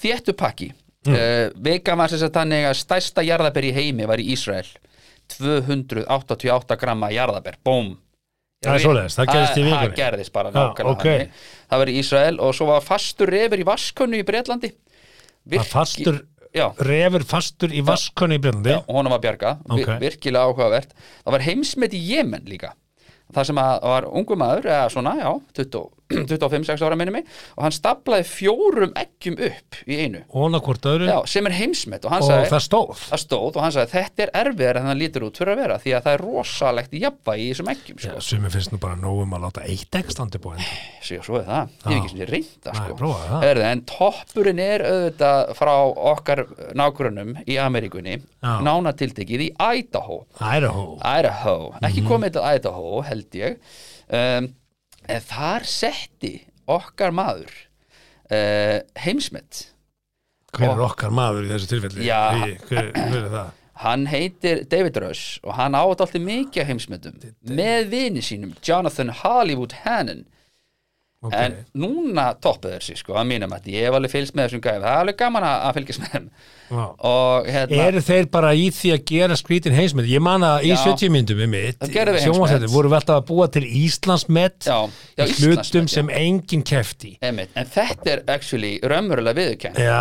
þéttupakki mm. uh, vika var sem sagt þannig að stærsta jarðaber í heimi var í Ísrael 288 gramma jarðaber, bóm Það er svoleiðis, það gerðist í vikunni. það gerðist bara nákvæmlega ok. þannig. það var í Ísrael og svo var fastur refur í vaskönnu í Bretlandi Það fastur, refur fastur í vaskönni í Já, og honum var bjarga, Ok. okay. virkilega áhugavert. Það var heimsmet í Jemen líka. Það sem að var ungu maður eða svona, já, 20 25-6 ára minni mig og hann staplaði fjórum eggjum upp í einu já, sem er heimsmet og og sagði það stóð það stóð og hann sagði þetta er erfiðar en það lítur út fyrir að vera því að það er rosalegt jafnvægi í þessum eggjum sko. sumi finnst nú bara nógum að láta eitt ekki standi búin svo, svo er það, ég hef ekki sem ég reynda sko. prófaðu það. Herði, en toppurinn er auðvitað frá okkar nágrunum í Ameríkunni Já. nánatiltekið í Idaho Idaho Idaho, ekki Mhm. komið til Idaho held ég um, þar setti okkar maður uh, heimsmet Hver er okkar maður í þessu tilfelli? Já. Í, hver, hver er það? hann heitir David Rush og hann átt alltaf mikið heimsmetum með vini sínum Jonathan Hollywood Hannon Ok. en núna toppuð þessi sko að mínum að ég hef alveg fylgst með þessum gæf það er alveg gaman að fylgjast með þeim. Og hérna Eru þeir bara í því að gera skrítin heimsmet? Ég man að í Já. 70 myndum við mitt heimsmet. voru við alltaf að búa til Íslandsmet í hlutum Íslandsmet, já. sem enginn kefti Einmitt, en þetta er actually raunverulega viðurkennt Já,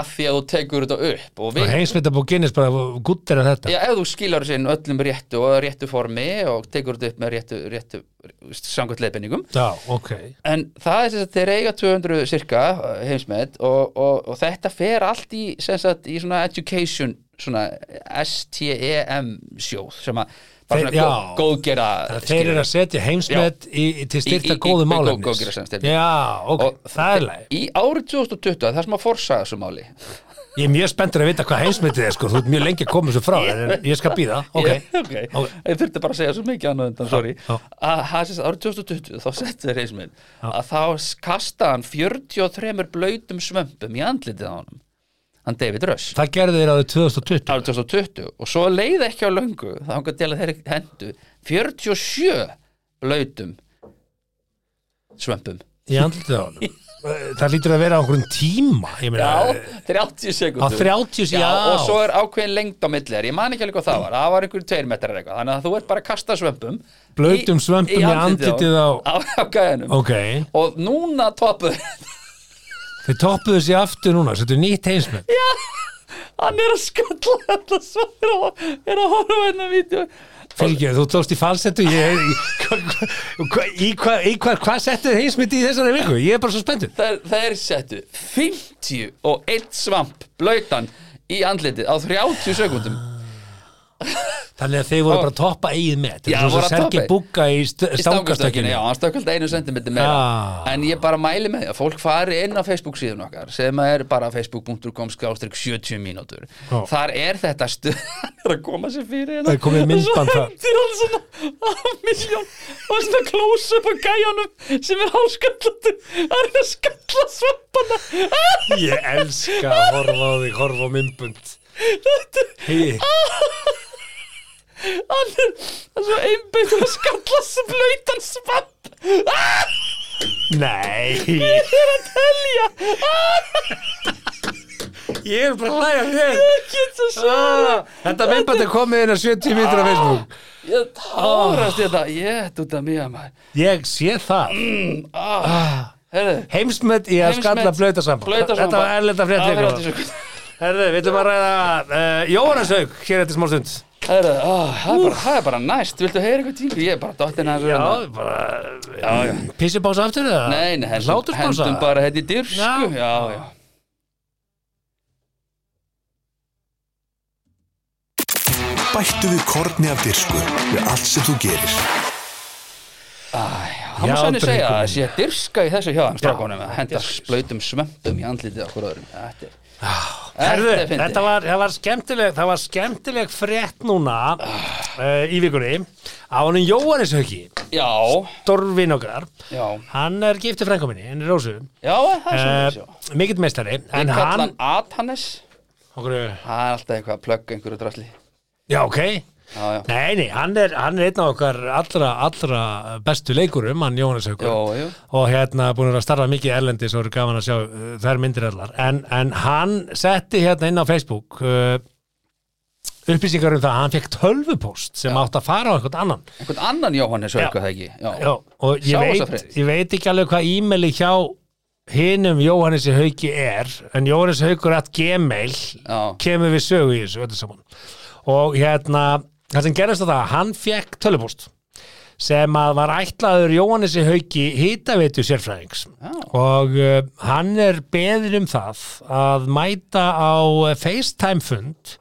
af því að þú tekur þetta upp og og við, heimsmetabú Guinness bara guttir að þetta. Já, ef þú skilar þessi inn öllum réttu og réttu formi og tekur þetta upp með réttu, réttu samkvæmt leiðbenningum Já, ok en það er þess að þeir eiga 200 cirka heimsmet og, og, og þetta fer allt í, sagt, í svona education svona STEM sjóð sem að Þeir- já. góð, góðgera Þeir eru að setja heimsmet í, í, til styrta góðu málefnis góðgera. Já, ok, Og það er leið í árið 2020, það sem að forsa þessu máli Ég er mjög spenntur að vita hvað heimsmetið er sko, þú ert mjög lengi að koma þessu frá en ég skal býða, ok. Okay. Ok. ég þurfti bara að segja svo mikið annað undan, sorry. að árið 2020 þá setti þeir heisminn að þá kastaði hann 43 blöytum svömpum í andlitið á honum. Hann David Rush. Það gerði þeir árið 2020 árið 2020 og svo leið ekki á löngu þá hann til að þeir hendu 47 blöytum svömpum. Í andlitið á honum Það lítur að vera á einhverjum tíma Já, 30 sekundur Á 30 já, já. Og svo er ákveðin lengd á millir Ég man ekki alveg hvað það var, það var einhver tveir metrar eitthvað Þannig að þú ert bara að kasta svömpum Blautum svömpum í andlitið á- á, á gæðinum Ok, Og núna toppuð þeir. Toppuðu sér aftur núna Þetta er nýtt heimsmet. Hann er að skalla þetta svo Er að, horfa hérna vídeo Fyrir þú tókst í falsettu ég, í, hva, í hvað hva, hva settu heimsmet í þessari viku? Ég er bara svo spenntur. Það, það er settu 51 svamp blautan í andlitið á 30 sekundum Þannig að þeir voru bara að toppa eigið met. Já, Þetta er voru að Sergi toppa- Bugga í stangastökkinu já, hann stökkald einu sentimeter meira. Ah. en ég bara mæli með því að fólk fari inn á Facebook síðun okkar sem er bara facebook.com skástrík 70 mínútur. Já. þar er þetta stuð hann er að koma sér fyrir hérna. Það er komið myndband það þar. hendir hann svona á miljón og svona close up á gæjanum sem er hálskallatur hann er að skalla svampana Ég elska að horfa á þig, horfa á myndbund Hei, hann er hann er svo einbeitt að skalla svo blöytan svamp. Nei. Ég er að telja. Ég er bara að hlæja þér. Ég get svo svo Ah, Þetta myndband er komið inn á 70 mítur á Facebook. Ég tárast þetta, ég út af mjög maður. Ég sé það. Herðu, Heimsmet í að skalla saman blauta Þetta var erlenda frétt Herðu, við ætlum að ræða uh, Jóhanneshaug hér eftir smá stund Herðu, á, það er bara- það er bara næst Viltu heyra eitthvað tíku? Ég er bara dottin að Já, bara já, já. Pissipása aftur eða? Nei, nei, hendum, hendum bara þetta í dyrsku Já. Já, já Bættu við korni af dirsku við allt sem þú gerir. Hann Já, má sannig segja að það sé dirska í þessu hjá hann strákunum að henda splautum svömpum í andlitið okkur öðrum Þetta er Herðu, Þetta var, var skemmtileg það var skemmtileg frétt núna uh, í vikunni á hann Jóhannes Hauki Já, Dorvin okkar. Já, hann er giftið frænkominni, henni Rósu. Uh, mikill meistari en hann hann Atanes. Okkur, Það er alltaf eitthvað að plugga einhverju drasli. Já ok Já, já, nei, nei, hann er, hann er einn af okkar allra, allra bestu leikurum hann Jóhannes Haukur. Jó, jú. og hérna búin að starfa mikið erlendis og eru gaman að sjá uh, þær myndir allar. En, en hann setti hérna inn á Facebook uh, upplýsingar um það að hann fekk tölvupóst sem átt að fara á einhvern annan. Einhvern annan Jóhannes Já. Hauku það ekki? Já, Já, og ég veit, ég veit ekki alveg hvað e-maili hjá hinum Jóhannesi Hauki er en Jóhannes Haukur at gmail Já. kemur við sögu í þessu og hérna, það sem gerist á það hann fekk tölvupóst sem að var ætlaður Jóhannesi Hauki hitaveitu sérfræðings. Já. og uh, hann er beðin um það að mæta á uh, FaceTime fund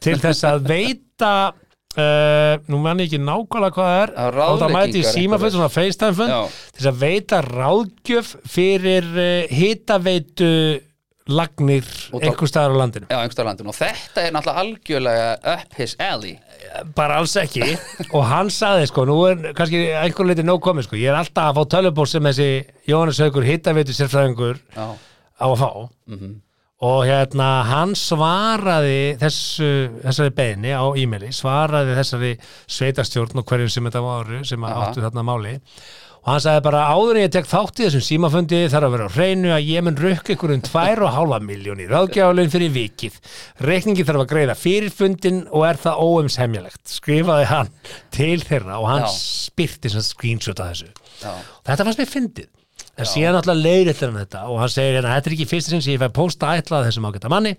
til þess að veita uh, nú mann ég ekki nákvæmlega hvað það er og það mæti í símafund, svona FaceTime fund Já. til þess að veita ráðgjöf fyrir uh, hitaveitu lagnir Út á- einhver staðar á landinu. Já, einhverstað landin og þetta er náttúrulega algjörlega up his alley bara alls ekki. Og hann saði sko, nú er kannski einhver leiti nóg komið sko, ég er alltaf að fá tölvupóst sem þessi Jóhannes Haukur hitaveitu sérfræðingur á að fá. Og hérna hann svaraði þessu, þessari beini á e-maili, svaraði þessari sveitastjórn og hverjum sem þetta varu sem áttu þarna máli og hann sagði bara áður en ég tek þátt í þessum símafundi þarf að vera á hreinu að ég mun rukka ykkur um tvær og hálfa miljóni ráðgjafalun fyrir vikið. Reikningi þarf að greiða fyrir fundin og er það óumsemjalegt skrifaði hann til þeirra og hann Já. spyrti sem screenshot af þessu. Já, þetta fannst mér fyndið. En síðan alltaf leiðir hann þetta og hann segir hérna, þetta er ekki fyrst sem ég fæ pósta ætlað þessum ágæta manni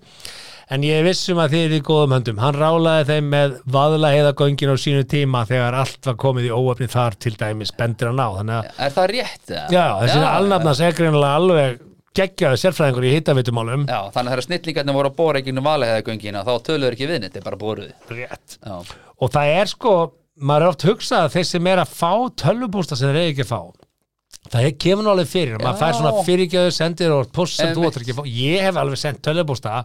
en ég er vissum að þið eru í góðum höndum. Hann rálaði þeim með vaðla heiðagöngin á sínu tíma þegar allt var komið í óöfni þar til dæmis bendir hann á. Að, er það rétt? eða? já, þessi alnafnas er greinilega alveg geggjaði sérfræðingur í hittavitumálum Já, þannig að þegar snillingarnir voru að bóra ekki um valega þá töluður ekki við þetta er bara bóruð rétt. Já, og það er sko, maður er oft hugsað að þeir sem er að fá tölvupústa sem þeir ekki fá það er kemur alveg fyrir, maður Já. fær svona fyrirgjöðu sendir og post sem þú ætlar ekki að fá. Ég hef alveg sendt tölvupústa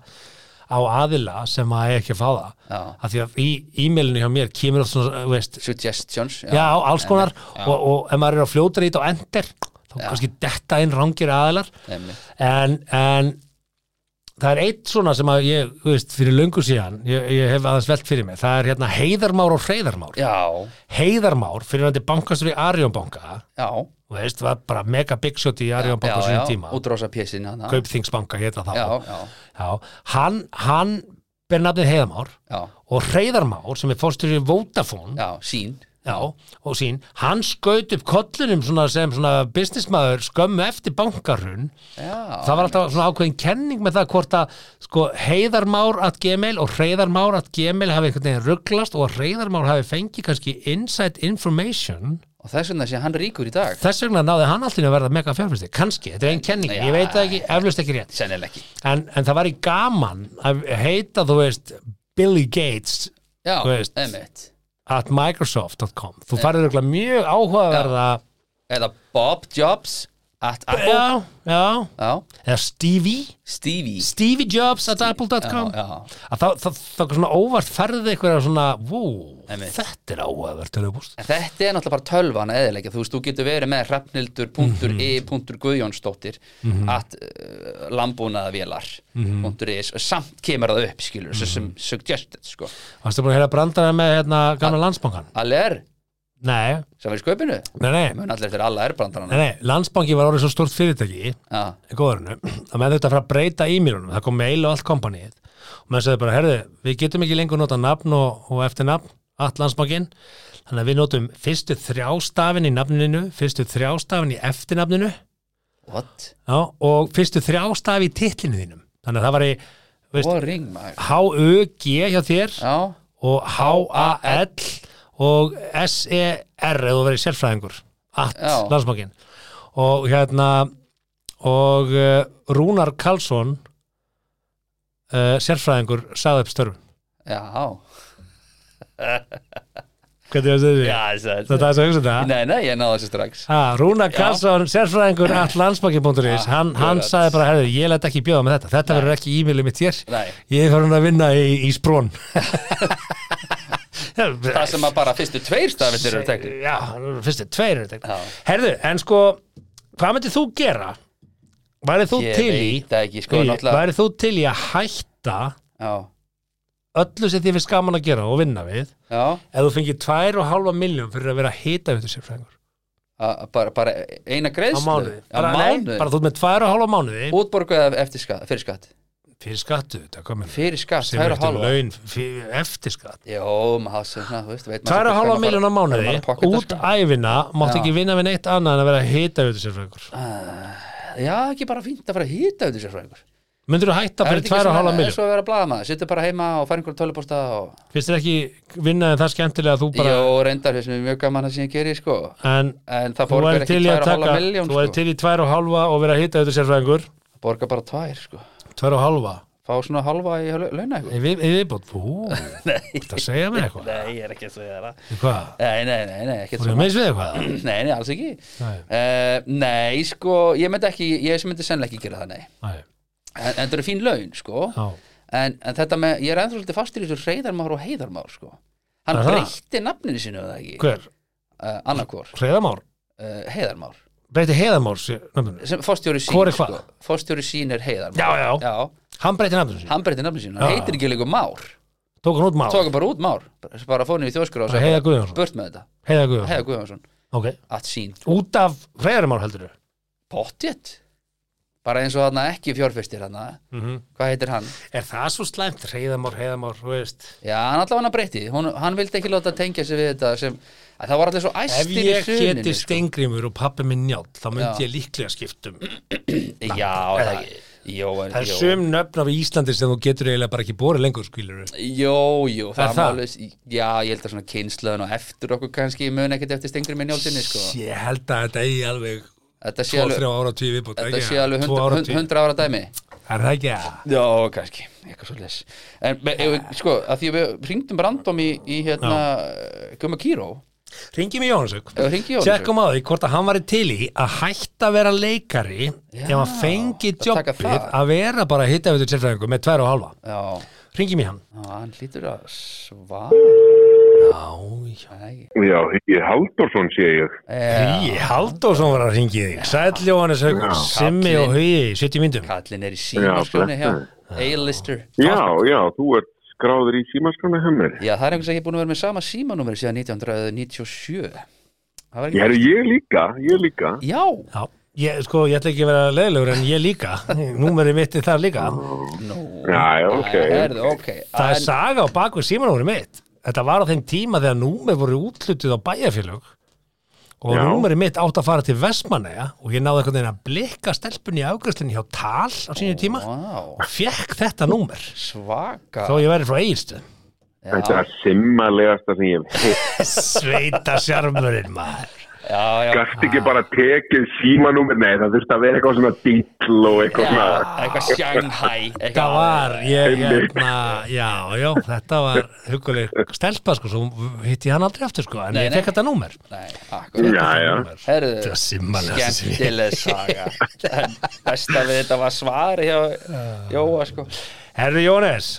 á aðila sem eiga ekki að fá það Já. af því að í e-mailinu hjá mér kemur oft svona, veist, suggestions já, alls konar Já. og, og ef maður er að fljóta ít á ender þá Já. kannski detta inn rangir aðilar en, en það er eitt svona sem að ég, þú veist, fyrir löngu síðan ég, ég hef aðeins velt fyrir mig, það er hérna heiðarmár og hreiðarmár. Já, heiðarmár fyrir til bankastur í Arjónbanka já, þú veist, var bara mega big shot í Arjónbanka á já, sínum tíma. Útrása pjessin Kaupþingsbanka heita þá. Já, já, Já, hann, hann ber nafnið heiðarmár já, og hreiðarmár sem er fórstur í Vodafone já, sín Já, og sín, hann skaut upp kollunum svona sem svona businessmaður skömmu eftir bankarun Já, það var alltaf svona ákveðin kenning með það hvort að sko heiðarmár at gmail og hreiðarmár at gmail hafi einhvern veginn rugglast og að hreiðarmár hafi fengið kannski inside information. Og þess vegna sé hann ríkur í dag. Þess vegna náði hann alltaf að verða mega fjárfæsti kannski, þetta er einn kenning, Já. ég veit það ekki eflust ekki rétt, ekki. En, en það var í gaman að heita, þú veist Billy Gates Já, veist. einmitt at microsoft.com þú farið örugglega mjög áhugaverða Eða Bob Jobs at Apple? já, já, Já, eða Stevie? Stevie. Stevie Jobs at apple.com að þá, þá, þá svona óvart ferði eitthvað svona, wow, Einmitt. þetta er áhugavert tölvupúst. En þetta er náttúrulega bara tölvan eðilegja, þú veist, þú getur verið með hrefnildur.e.guðjónsdóttir at uh, lambúnaðavélar.is og samt kemur það upp, skilur, mm sem suggested, sko. Varstu búin að heyra brandara með hérna gamla landsbankan? Aller, Nei, sem var í sköpinu, nei, nei, mun allir eftir alla er nei, nei, landsbanki var orðið svo stort fyrirtæki Já, í góðarinu, að með þetta að fara að breyta e-mailunum, það kom mail og allt kompanið og með sagði bara, herðu, við getum ekki lengur nota nafn og, og eftir nafn allt landsbankin, þannig að við notum fyrstu þrjástafin í nafninu fyrstu þrjástafin í eftirnafninu. What? já, og fyrstu þrjástafi í titlinu þínum. Þannig að það var í veist, maður? H-U-G hjá þér Já, og H-A-L og S-E-R eða þú verið sérfræðingur at Já. landsbankin og hérna og uh, Rúnar Karlsson uh, sérfræðingur sagði upp störfum. Já, Hvernig er þetta? Já, það Þetta er svo hugsa þetta. Nei, nei, ég náði þessu strax. Ha, Rúna Karlsson, sérfræðingur all landsbanki.is, hann, hann sagði bara herri, ég let ekki bjóða með þetta, þetta verður ekki e-mailið mitt hér, Nei. ég er farin að vinna í, í sprón Það sem að bara fyrstu tveir stafir eru teknir. Já, fyrst er tveir eru teknir. Herðu, en sko hvað myndir þú gera? Værið þú Ég til í ekki, sko, Værið þú til í að hætta Já, öllu sem þið finnst gaman að gera og vinna við ef þú fengið tvær og halva miljón fyrir að vera hita við þessi fræðingur a- bara, bara eina á greiðslu? mánuði, Á bara, nei, mánuði? bara þú með tvær og halva mánuði. Útborgu eða eftir skatt, fyrir skatt fyrir skattu, Fyrir skatt, tvær og eftir halva eftir skatt? Maður það maður og hvað halva maður miljón á mánuði maður að út sko. æfina, mátt Já. ekki vinna við neitt annað en að vera hita við þessi fræðingur Já, ekki bara fínt að fara að hýta auðvitað sér fræðingur myndir þú hætta fyrir tvær og halva miljón miljón Svo að vera blaðamaður, sittur bara heima og fara einhverjum tölupósta og finnst þér ekki vinna en það skemmtilega að þú bara Jó, reyndar þessum er mjög gaman að sem ég geri, sko. En En það er ekki til í að tvær og halva miljón, þú er sko. til í tvær og halva og vera hita við þessi fræðingur Það borgar bara tvær, sko tvær og halva Fá svona halva í lau- launa eitthvað? Í við- í viðbót, ú, það segja mér eitthvað. Nei, ég er ekki að segja það. Hvað? Nei, nei, nei, nei, ekkert Þú erum meins við eitthvað? Nei, nei, alls ekki. Nei. uh, Nei, sko, ég myndi ekki Ég myndi sennilega ekki gera það, nei. Nei, En, en það eru fín laun, sko. Já, en, en þetta með, ég er ennþá svolítið fastur í þessu reyðarmár og heiðarmár, sko. Hann Er það? breytti nafninu sínu, eða ekki? Hver? uh, Annarkvor, Hreðamár? uh, heiðarmár Breyti nafninu? sem fórstjóri sín, sko. Fórstjóri sín er heiðarmár Já, já. Já, Hann breyti nafninu sín hann breytti nafninu sínu, Já. hann heitir ekki líka Már. Tók hann út már? Tóka bara út Már, bara fónu í þjóskur Heiðar Guðjónsson. Burt með þetta, Heiða Guðjónsson. Ok. At sín, Út af hreðamár heldur pottjett Bara eins og þarna ekki fjárfestir þarna. Mhm. Hvað heitir hann? Er það svo slæmt? Þú veist. Já, hann allavega hann breytti. Hún, Hann vildi ekki láta tengja sig við þetta sem að Það var allir svo Ef æstir í ég hruninu geti sko. steingrimur og pappi minn njátt þá myndi ég líklega skiptum Já, það, jó, Það er sum nöfn af Íslandi sem þú getur eiginlega bara ekki borið lengur skilur Jó, jú, það, Er það? Alveg, Já, ég held að svona kynnslöðun og eftir okkur kannski mun ekkert eftir stengri með njálsinni sko. Ég held að þetta eigi alveg Þetta sé 2-3 alveg, ára tíu viðbútt þetta sé alveg 100, 100 ára dæmi. Er það ekki? Að? Já, kannski, eitthvað svo les En be- ef- sko, að því að við ringdum random í, í hérna Guma Kíró Við hringi Jónasuk. Tjekkum á því hvort að hann var til í að hætta að vera leikari Já, ef hann fengi að jobbið að vera bara hitta við sérfræðingu með tvær og halva Já, Ringi mig hann. Já, hann hlýtur að svara. Já, já. Já, Hugi Halldórsson sé ég. Já, Hugi Halldórsson var að ringi þig. Sæll Jóhannes Haukur, Simmi og Hugi 70 myndum kallin er í blessaður. A-lister. Já, já, þú ert skráður í símaskrána hjá mér. Já, það er einhvers að ég er búin að vera með sama símanúmer síðan 1997 Það var Ég er ég líka, ég líka. Já, Já, ég, sko, ég ætla ekki að vera leðilegur en ég líka. Númerið mitt er þar líka. Nú. Já, ok. Herðu, ok Það er En- saga á baku símanúmerið mitt. Þetta var á þeim tíma þegar númer voru útlutuð á bæjarfélög og númerið mitt átt að fara til Vestmanneja og ég náði einhvern veginn að blikka stelpunni í afgræslinni hjá Tal á sínu tíma. Vá, og fekk þetta númer. Svaka. Þó ég væri frá Egilstöð Þetta er simmalegasta sem ég hef. Sveita sjarmurinn maður Já, já, Gast ekki bara tekið símanúmer, nei, það þurfti að vera eitthvað svona dill og eitthvað já svona. Eitthvað Shanghai Það eitthvað- var, ég, hérna, já, já, þetta var huguleg stelpa, sko, svo hitti ég hann aldrei aftur, sko, en Nei, ég fekk þetta númer. Nei, akkur Já, já. Herðu, Þetta skemmtileg saga. Besta við þetta var svari hjá Jóa, sko. Herðu Jónes,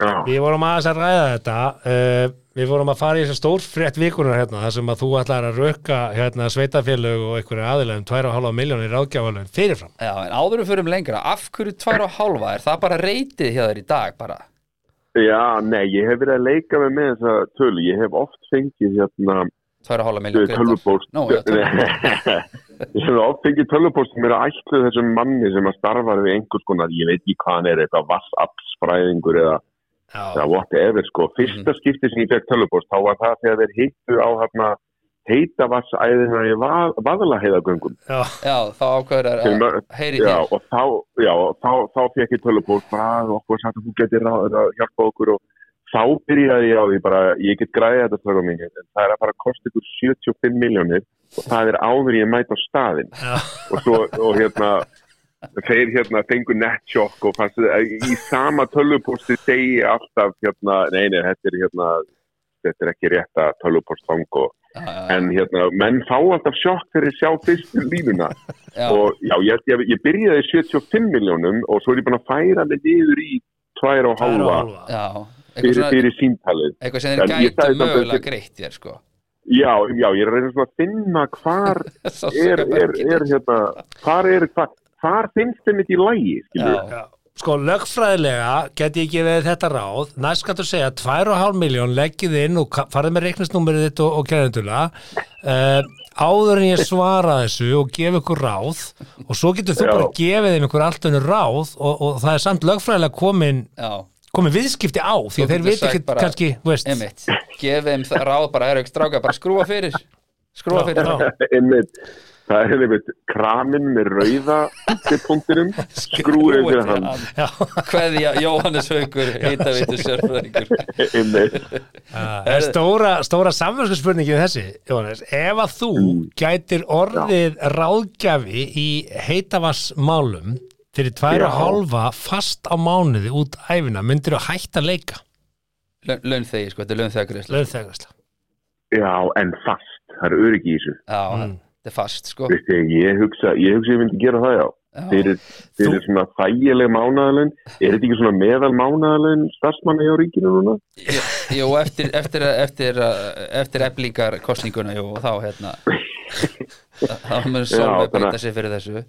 Já, við vorum aðeins að ræða þetta, uh, við vorum að fara í þessar stórfrétt vikunar hérna, þar sem að þú ætlar að rökka hérna sveitafélög og einhverju aðilegum 2,5 miljónir ráðgjáfalögum fyrirfram. Já, en áður við fyrir um lengra Af hverju tvær og hálfa? Er það bara reytið hjá þér í dag bara? já, nei, ég hef verið að leika með með þessa tölu. Ég hef oft fengið hérna tölvupóst. Nú, já, Ég hef oft fengið tölvupóst sem er að ætlu þessum manni sem að starfa við einhvers konar, ég veit ekki hvað hann er, eitthvað vassaflsfræðingur eða eða Já, whatever sko. Fyrsta skipti sem ég fekk tölvupost þá var það þegar þeir hittu á hérna heita vassæðina í vað, vaðlaheiðagöngum. já, Já, þá ákveður Til að mör- heyri Já, þér og þá, já, og þá, þá fekk ég bara að okkur sagt að þú getur að, að hjálpa okkur og þá byrjaði ég á því bara, ég get græðið þetta minni, en það er að fara að kosta ykkur 75 miljónir og það er áður ég mæt á staðinn. Já, og svo, og hérna þeir hérna fengu nettsjokk og fannst, í sama tölvuposti segi ég alltaf hérna, nei, nei, þetta er hérna þetta er ekki rétt að tölvupostfang og Já, já, en hérna, menn fá alltaf sjokk þegar ég sjá fyrstu línuna já, og já, ég, ég, ég byrjaði í 75 miljónum og svo er ég búin að færa mig niður í 2,5 Það er að hálfa. já. Eitthvað, fyrir, fyrir síntalið eitthvað sem þeir samt mögulega greitt þér sko já, já, ég er að reyna svona að finna hvar er, er, er hérna hvar er, hvar, hvar finnst þeim þetta í lægi, Já. Já. Sko, lögfræðilega get ég gefið þetta ráð næst kanntu segja 2,5 miljón leggið inn og farið með reiknisnúmerið þitt og, og kæðendula uh, áður en ég svara þessu og gefa ykkur ráð og svo getur þú Já. bara gefið þeim ykkur allt önnur ráð og, og það er samt lögfræðilega komin, Já, komin viðskipti á því Þú að þeir veit ekki bara, kannski, þú veist emitt Gefið þeim ráð bara, er ekki stráka, bara skrúa fyrir Skrúa fyrir Já. Það er einmitt kramin með rauða punktinum, skrúið fyrir hann. Já. Kveðja Jóhannes Haugur, heitavitu sérfræðingur einmitt, Það er stóra, stóra samverðsku spurningi við þessi, Jóhannes, ef að þú gætir orðið ráðgjafi í heitavassmálum fyrir tvær og Já. hálfa fast á mánuði út æfina, myndir þú hætta að leika? Launþegi, sko, þetta er launþegagreisla lögþegastla já, en fast. Það er öryggi í þessu. Já, Mm. Þetta er fast, sko. Veistu, ég hugsa, ég hugsa ég myndi gera það já. Já. fyrir, fyrir svona þægileg mánaðalun er þetta ekki svona meðal mánaðalun starfsmanna hjá ríkinu núna? Jú, eftir, eftir, eftir, eftir eflingar kostninguna, jú, þá hérna. Þá mun Solveig beita sig fyrir þessu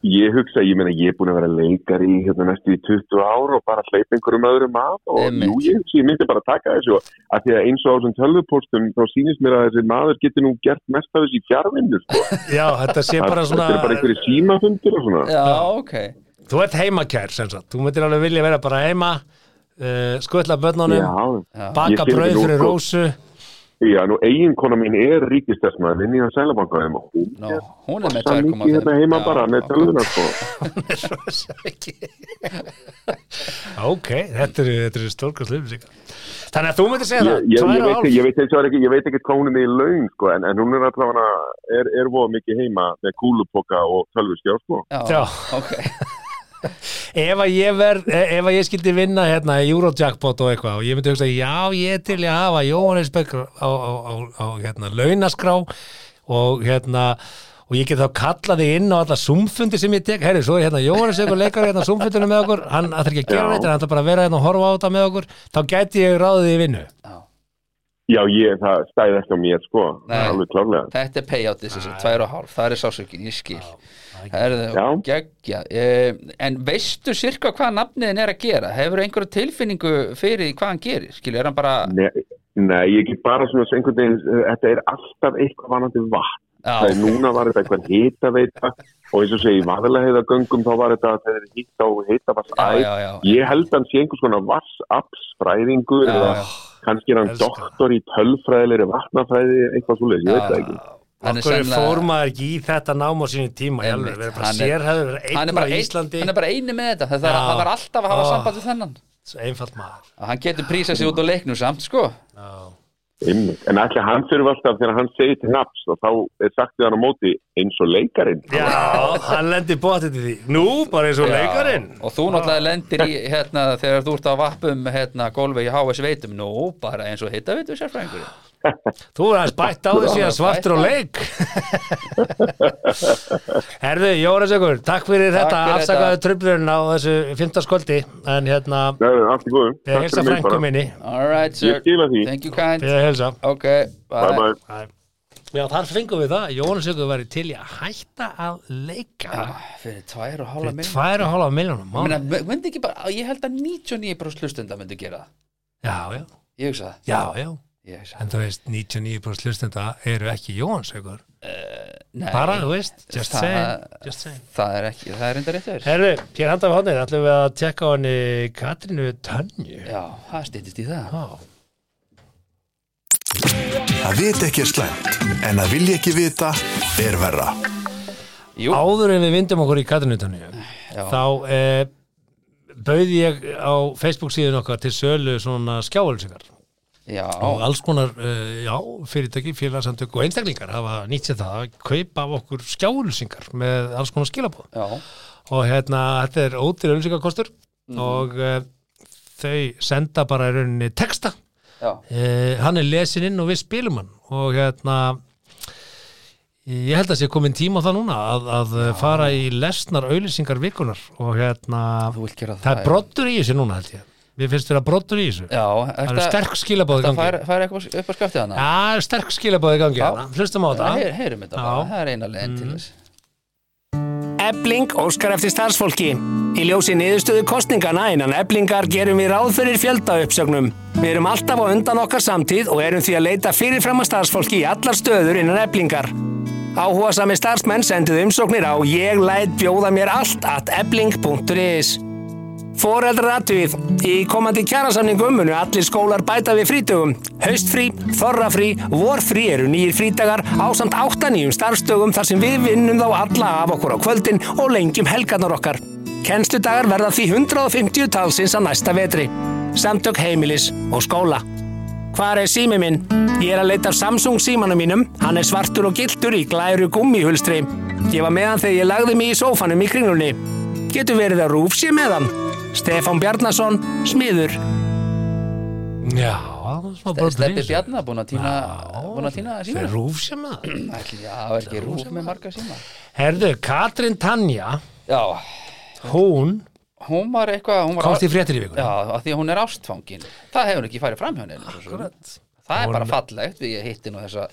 Ég hugsa, ég meina ég er búin að vera leikar í hérna, næstu í 20 ár og bara hleypa einhverjum öðrum að og jú, ég hugsa, ég myndi bara taka þessu og að því að eins og á þessum tölvupóstum þá sýnist mér að þessi maður getur nú gert mest af þessi í fjárvinnu sko. Já, þetta sé bara Þetta er bara svona einhverju símafundir og svona. Já, ok. Þú ert heimakær sem sagt, þú myndir alveg vilja vera bara heima uh, skutla börnunum Já, baka nú, fyrir rósu já, nú eiginkona mín er ríkistessmaður inn í að sælabankaðum og hún Nó, hún er með það 2,5 mikið hérna heima Já, bara með ok. tölvuna sko. Rósa ekki Ok, þetta eru, þetta eru stórkastlu upplýsingar Þannig að þú myndir segja ég, það, ég, ég, og veit, ég veit og ekki, ég veit ekki hún er með í laun sko, en, en hún er allavega er, er voða mikið heima með kúlupoka og tölvuskjá sko. Já, Já. ok ef að ég verð, eh, ef að ég skildi vinna hérna Eurojackpot og eitthvað og ég myndi hugsa, já, ég til að hafa Jóhannes Beck á, á, á, á hérna, launaskrá og hérna og ég get þá kallað þig inn á alla sumfundi sem ég tek, herri, svo er hérna Jóhannes Beck leikar hérna sumfundinu með okkur, hann ætlar ekki að gera neitt, hann ætlar bara að vera hérna og horfa á þetta með okkur. Þá gæti ég ráðið í vinnu. Já, ég, það stæði ekki á mér sko, Nei. alveg klárlega. Þetta er payout þessi, sem tvær og hálf, það er sásökin, ég skil. Já. Geggja eh, En veistu sirka hvað nafniðin er að gera? Hefur einhverju tilfinningu fyrir hvað hann gerir? Skilur, er hann bara Nei, nei, ég get bara svona svo einhvern veginn, uh, þetta er alltaf eitthvað vanandi vatn. Það er núna var þetta eitthvað hitaveita og eins og segi, vaðlega göngum þá var þetta að eru hitt á hitavassæð. já, já, já. Ég held að hann sé einhvers konar vassapsfræðingur Já, eða kannski er hann doktor í tölfræðilegri vatnafræði, eitthvað svoleiðis, ég veit það ekki. Hann er Okkur fór maður ekki í þetta nám á sínu tíma, Hann er- bara er eini með þetta það, það var alltaf að hafa Ó. samband við þennan svo einfalt maður. að hann getur prísað sig út á leiknum samt sko. En ætli hann þurfi alltaf þegar hann segir til naps og þá er sagt við hann á móti eins og leikarin. Já, hann lendir bóttið til því. Nú, bara eins og Já. leikarinn. og þú náttúrulega lendir í hérna, þegar þú ert á vappum hérna, gólfi í HS veitum nú bara eins og hitta veitum sérfræðingur Þú er aðeins bætt á því síðan svartur og leik. Herðu, Jóras ykkur, takk fyrir Takk þetta afsakaðu tröflurinn á þessu 15 skvöldi. En hérna, ég helsa frænku minni. alright sir, Ég skila því. thank you kind Ég helsa. ok, Bye bye. Æ. Já, þar fengum við það. Jónas ykkur væri til í að hætta að leika. Ah, fyrir tvær og hálfa miljónum. Meina, myndi ekki bara, ég held að 99% hlustenda myndi gera það Já, já, ég hugsa það já, já. En þú veist, 99% hlustenda eru ekki Jónas ykkur. Nei, Bara, þú veist, just það- saying, just saying. það er ekki, það er enda rétt þér Herru, hér handa við hodnið, ætlum við að tekka á henni Katrínu Tönju. já, það stýttist í það Já. Að vita ekki er slæmt, en að vilja ekki vita er verra. Jú, Áður en við vindum okkur í Katrínu Tönju, já, þá eh, bauði ég á Facebook síðun okkar til sölu svona skjáölusingar já, og alls konar, eh, já, fyrirtæki, félagsamtök og einstaklingar hafa nýtt sér það að kaupa af okkur skjáölusingar með alls konar skilabóð. já, og hérna, þetta er ódýr auðlýsingakostur Mhm. og uh, þau senda bara í rauninni texta. Uh, hann er lesin inn og við spilum hann. Og hérna ég held að sé komin tíma á það núna að, að fara í lesnar auðlýsingar vikunar og hérna það það, er brottur í þessu núna held ég við finnst þér að brottur í þessu Já, það eru sterk skilabóð í Það gangi fær, fær eitthvað upp á skaftið hana Já, það eru sterk skilabóð í gangi Já. hérna. hlustum á þetta Heyr, Heyrum þetta Já. Mm. bara, það er eina leiðin til þess Ebling óskar eftir starfsfólki. Í ljósi niðurstöðu kostningana innan Eblingar gerum við ráð fyrir fjölda uppsögnum. Við erum alltaf á undan okkar samtíð og erum því að leita fyrirfram að starfsfólki í allar stöður innan Eblingar. Áhuga sami starfsmenn sendið umsóknir á ég læt bjóða mér allt at ebling.is. Fóreldrar aðtöið. Í komandi kjærasamningum munu allir skólar bæta við frítugum. Haustfrí, þorrafrí, vorfrí eru nýjir frítagar ásamt átta nýjum starfstögum þar sem við vinnum þá alla af okkur á kvöldin og lengjum helgarnar okkar. Kennsludagar verða því 150 talsins að næsta vetri. Samtök heimilis og skóla. Hvar er sími minn? Ég er að leita af Samsung símanum mínum. Hann er svartur og gildur í glæru gummihulstri. Ég var með hann þegar ég lagði mig í sófanum í kringlunni. Getur verið að rúf sé með hann. Stefán Bjarnason, smiður. Já, það var smá brottur í Steppi Bjarnar búin að týna Búin að týna síma. Fyrir rúf sem að Já, er ekki rúf með marga síma. Herðu, Katrin Tanja Já, hún hún var eitthvað hún var komst í fréttir í vikuna Já, af því að hún er ástfangin. Það hefur ekki farið fram hjá henni. Akkurat. Það er bara fallegt Við hitti nú þessa,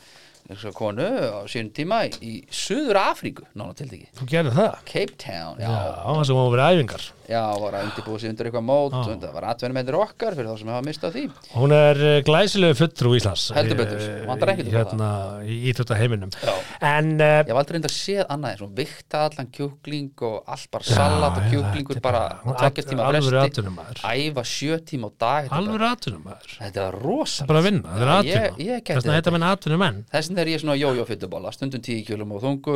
þessa konu á sínum tíma í, Suður Afríku Nána til því Þú gerði það? Cape Town, já, Já, það sem hún verið æfingar já, var að undirbúið sig undir eitthvað mót og það var atvennumendir okkar fyrir þá sem hafa mistað því. Hún er uh, glæsilegu fulltrú Íslands Heldur betur, eh, vantar ekkert upp á Hérna, í íþjóta heiminum. En uh, Ég hef aldrei reyndar séð annað eins og vikta allan kjúkling og allt bara salat og kjúklingur þetta bara tveggjast tíma fresti æfa sjö tíma á dag þetta alveg aðtunum maður Þetta er rosa bara að vinna, það er ég Þess vegna heita menn aðtunum menn Þess vegna er ég svona jójó fytubóla stundum 10 kjölum og þungu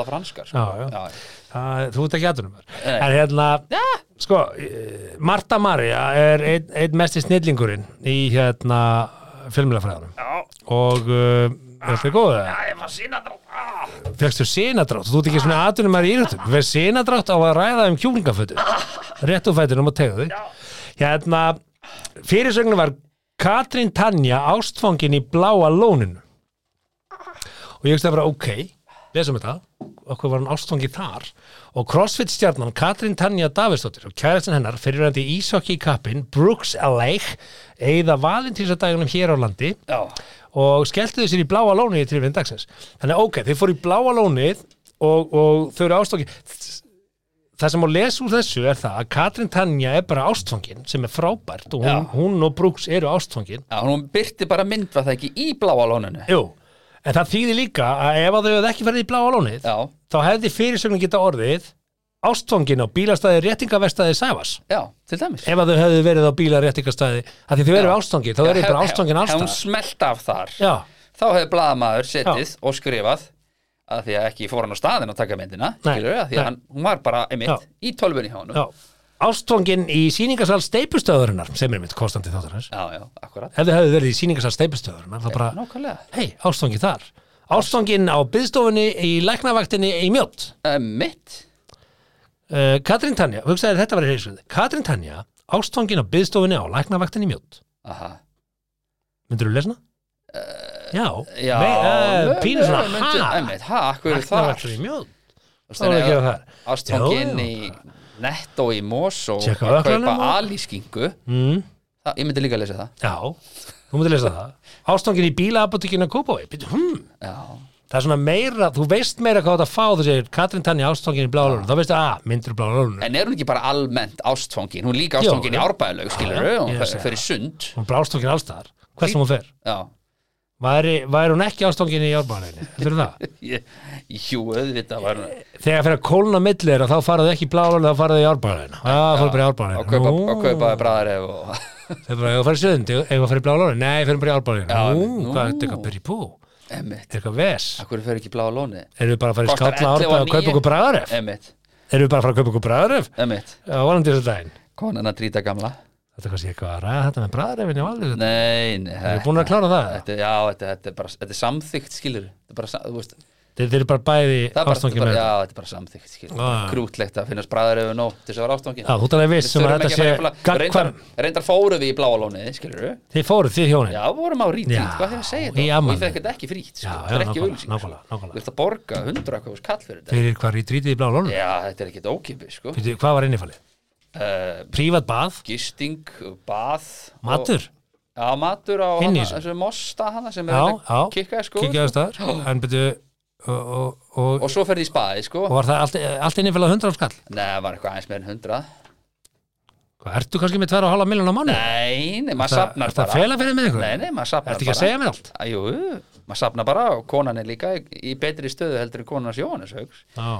að það og, og borða franskar sko. Já, já. það, þú ert ekki aðtunum en hérna, sko eh, Marta Maria er einn ein mesti snillingurinn í hérna filmilafræðanum og uh, er þetta góð það? Ég var sína ah. Fegstu sinadrátt, þú ert ekki svona aðtunum maður í írutum Þú fegst sinadrátt á að ræða um kjúklingafötu Rétt úr fætinum og tegðu þig. Hérna, fyrirsögnu var Katrín Tanja ástfangin í bláa lóninu. Og ég veist að bara, ok, lesum þetta Okkur var hann ástfangin þar. Og crossfit stjarnan Katrín Tanja Davidsdóttir og kærastin hennar fyrirvændi ísokki í kappin Brooks Alec eða valentínsadagunum hér á landi Já, og skelltu þau sér í bláa lónið í tilvíðin dagsins. Þannig ok, þeir fóru í bláa lónið og, og þau eru ástofki það sem má lesa úr þessu er það að Katrin Tanja er bara ástfangin sem er frábært og hún, hún og Brooks eru ástfangin. Já, hún byrti bara mynd var það ekki í bláa lóninu? Jú, en það þýðir líka að ef að þau hefði ekki farið í bláa lónið Já, þá hefði fyrirsögnin geta orðið ástfangin á bílastæði réttingavestæði Sæfas já, til dæmis. Ef að þau hefði verið á bílaréttingastæði að því þau Já. ástfangin, þá þau bara ástfangin Hef hún allstað smelt af þar. Já, þá hefði blaðamaður setið og skrifað að því að ekki fór hann á staðin að taka myndina Nei, skilur að því nei. að hann, hún var bara einmitt í tölvunni hjá hann já. já Ástfangin í síningasal steipustöðurinnar sem er mitt kostandi þáttur hans. Já, akkurat. Ef þið hefðu verið í síningasal steipustöðurinnar þá bara, nákvæmlega, hei, ástfangin þar. Ástfangin á byðstofunni í læknavaktinni í mjótt mitt? Uh, Katrín Tanja, hugsaði þetta var í heilsvöði Katrín Tanja, ástfangin á byðstofunni á læknavaktinni í mjótt aha. Myndirðu lesna? já, já, Nei, uh, pínu svona, mö- myndu- ha? Einmitt, ha, akkur er þar læknavaktinni í mjótt Þú Hvað var að gera þar? ástfanginn Já, í netto í mós og að kaupa alískingu mm, það, ég myndi líka að lesa það. Já, þú myndir lesa það. Ástfangin í bílaapotekinu að Kópói hmm. já, Það er svona meira, þú veist meira hvað þetta fá þú segir Katrín Tanja ástfangin í bláalónu þá veistu að, myndir bláalónu en er hún ekki bara almennt ástfangin? Hún líka Jó, ástfangin í já, hún í sund. Hún bara ástfangin allstaðar, hvert sem hún fer. Já, væri, væri hún ekki ástfangin í árbæðalónu heldur það? Ég- jú, auðvitað var Þegar fyrir að kólna millir þá faraðu ekki í bláalónu þá faraðu í árbæðalónu Já, fóru bara í kaupa, og kaupa bræðaref og Það bara, ef þú farið sönd, ef þú farið í bláalónu Nei, fyrir bara í nú. hvað er þetta eitthvað að byrja í Er eitthvað ves? akkur fer ekki bláa lóni Erum við bara að fara í skálla 11 og kaupa 9? okkur emmitt, Erum við bara að fara að kaupa okkur daginn. Konan að drýta gamla. Þetta er kannski eitthvað að ræða þetta með alveg nei, nei Erum við búin að klára það? þetta, já, þetta, þetta, er bara, þetta er samþygt skilur þetta er bara, þú veist, Þeir eru bara bæði Það bara, með já, þetta. þetta er bara samþykkt skil. Ah. Að finnast bræður yfir nótt til þess að vera ástofngin Já, þú alveg viss um að þetta sé reyndar, gagnkvæm- reyndar fóruð við í bláa lónið, skilur við Þið fóruð þið hjónin? Já, vorum á rítið, hvað hefur að segja í þetta? Og afmæli. ég fekk þetta ekki frýtt, sko, þetta já, er ekki nákvæmlega, sko. Þú ert að borga 100 eitthvað kall fyrir þetta. Fyrir hvað rítið í blá lónu Já, þetta er sko. Já, matur á í hana, þessu. mosta hana sem er Já, þetta já, kikkaði sko. kikjaðu staðar. En byrju og, og, og, svo ferði í spaði, sko. Og var það allt, allt innifalið 100 á skall? Nei, það var eitthvað aðeins meir en 100 Hvað, ertu kannski með 2,5 miljón á mánu? Nei, nei, maður sapnar er það bara. fyrir með ykkur? Nei, nei, maður sapnar Ertu ekki að segja mér allt? Æ, Jú, maður sapnar bara og konan er líka í, í betri stöðu heldur en konan hans Jóhannes Já.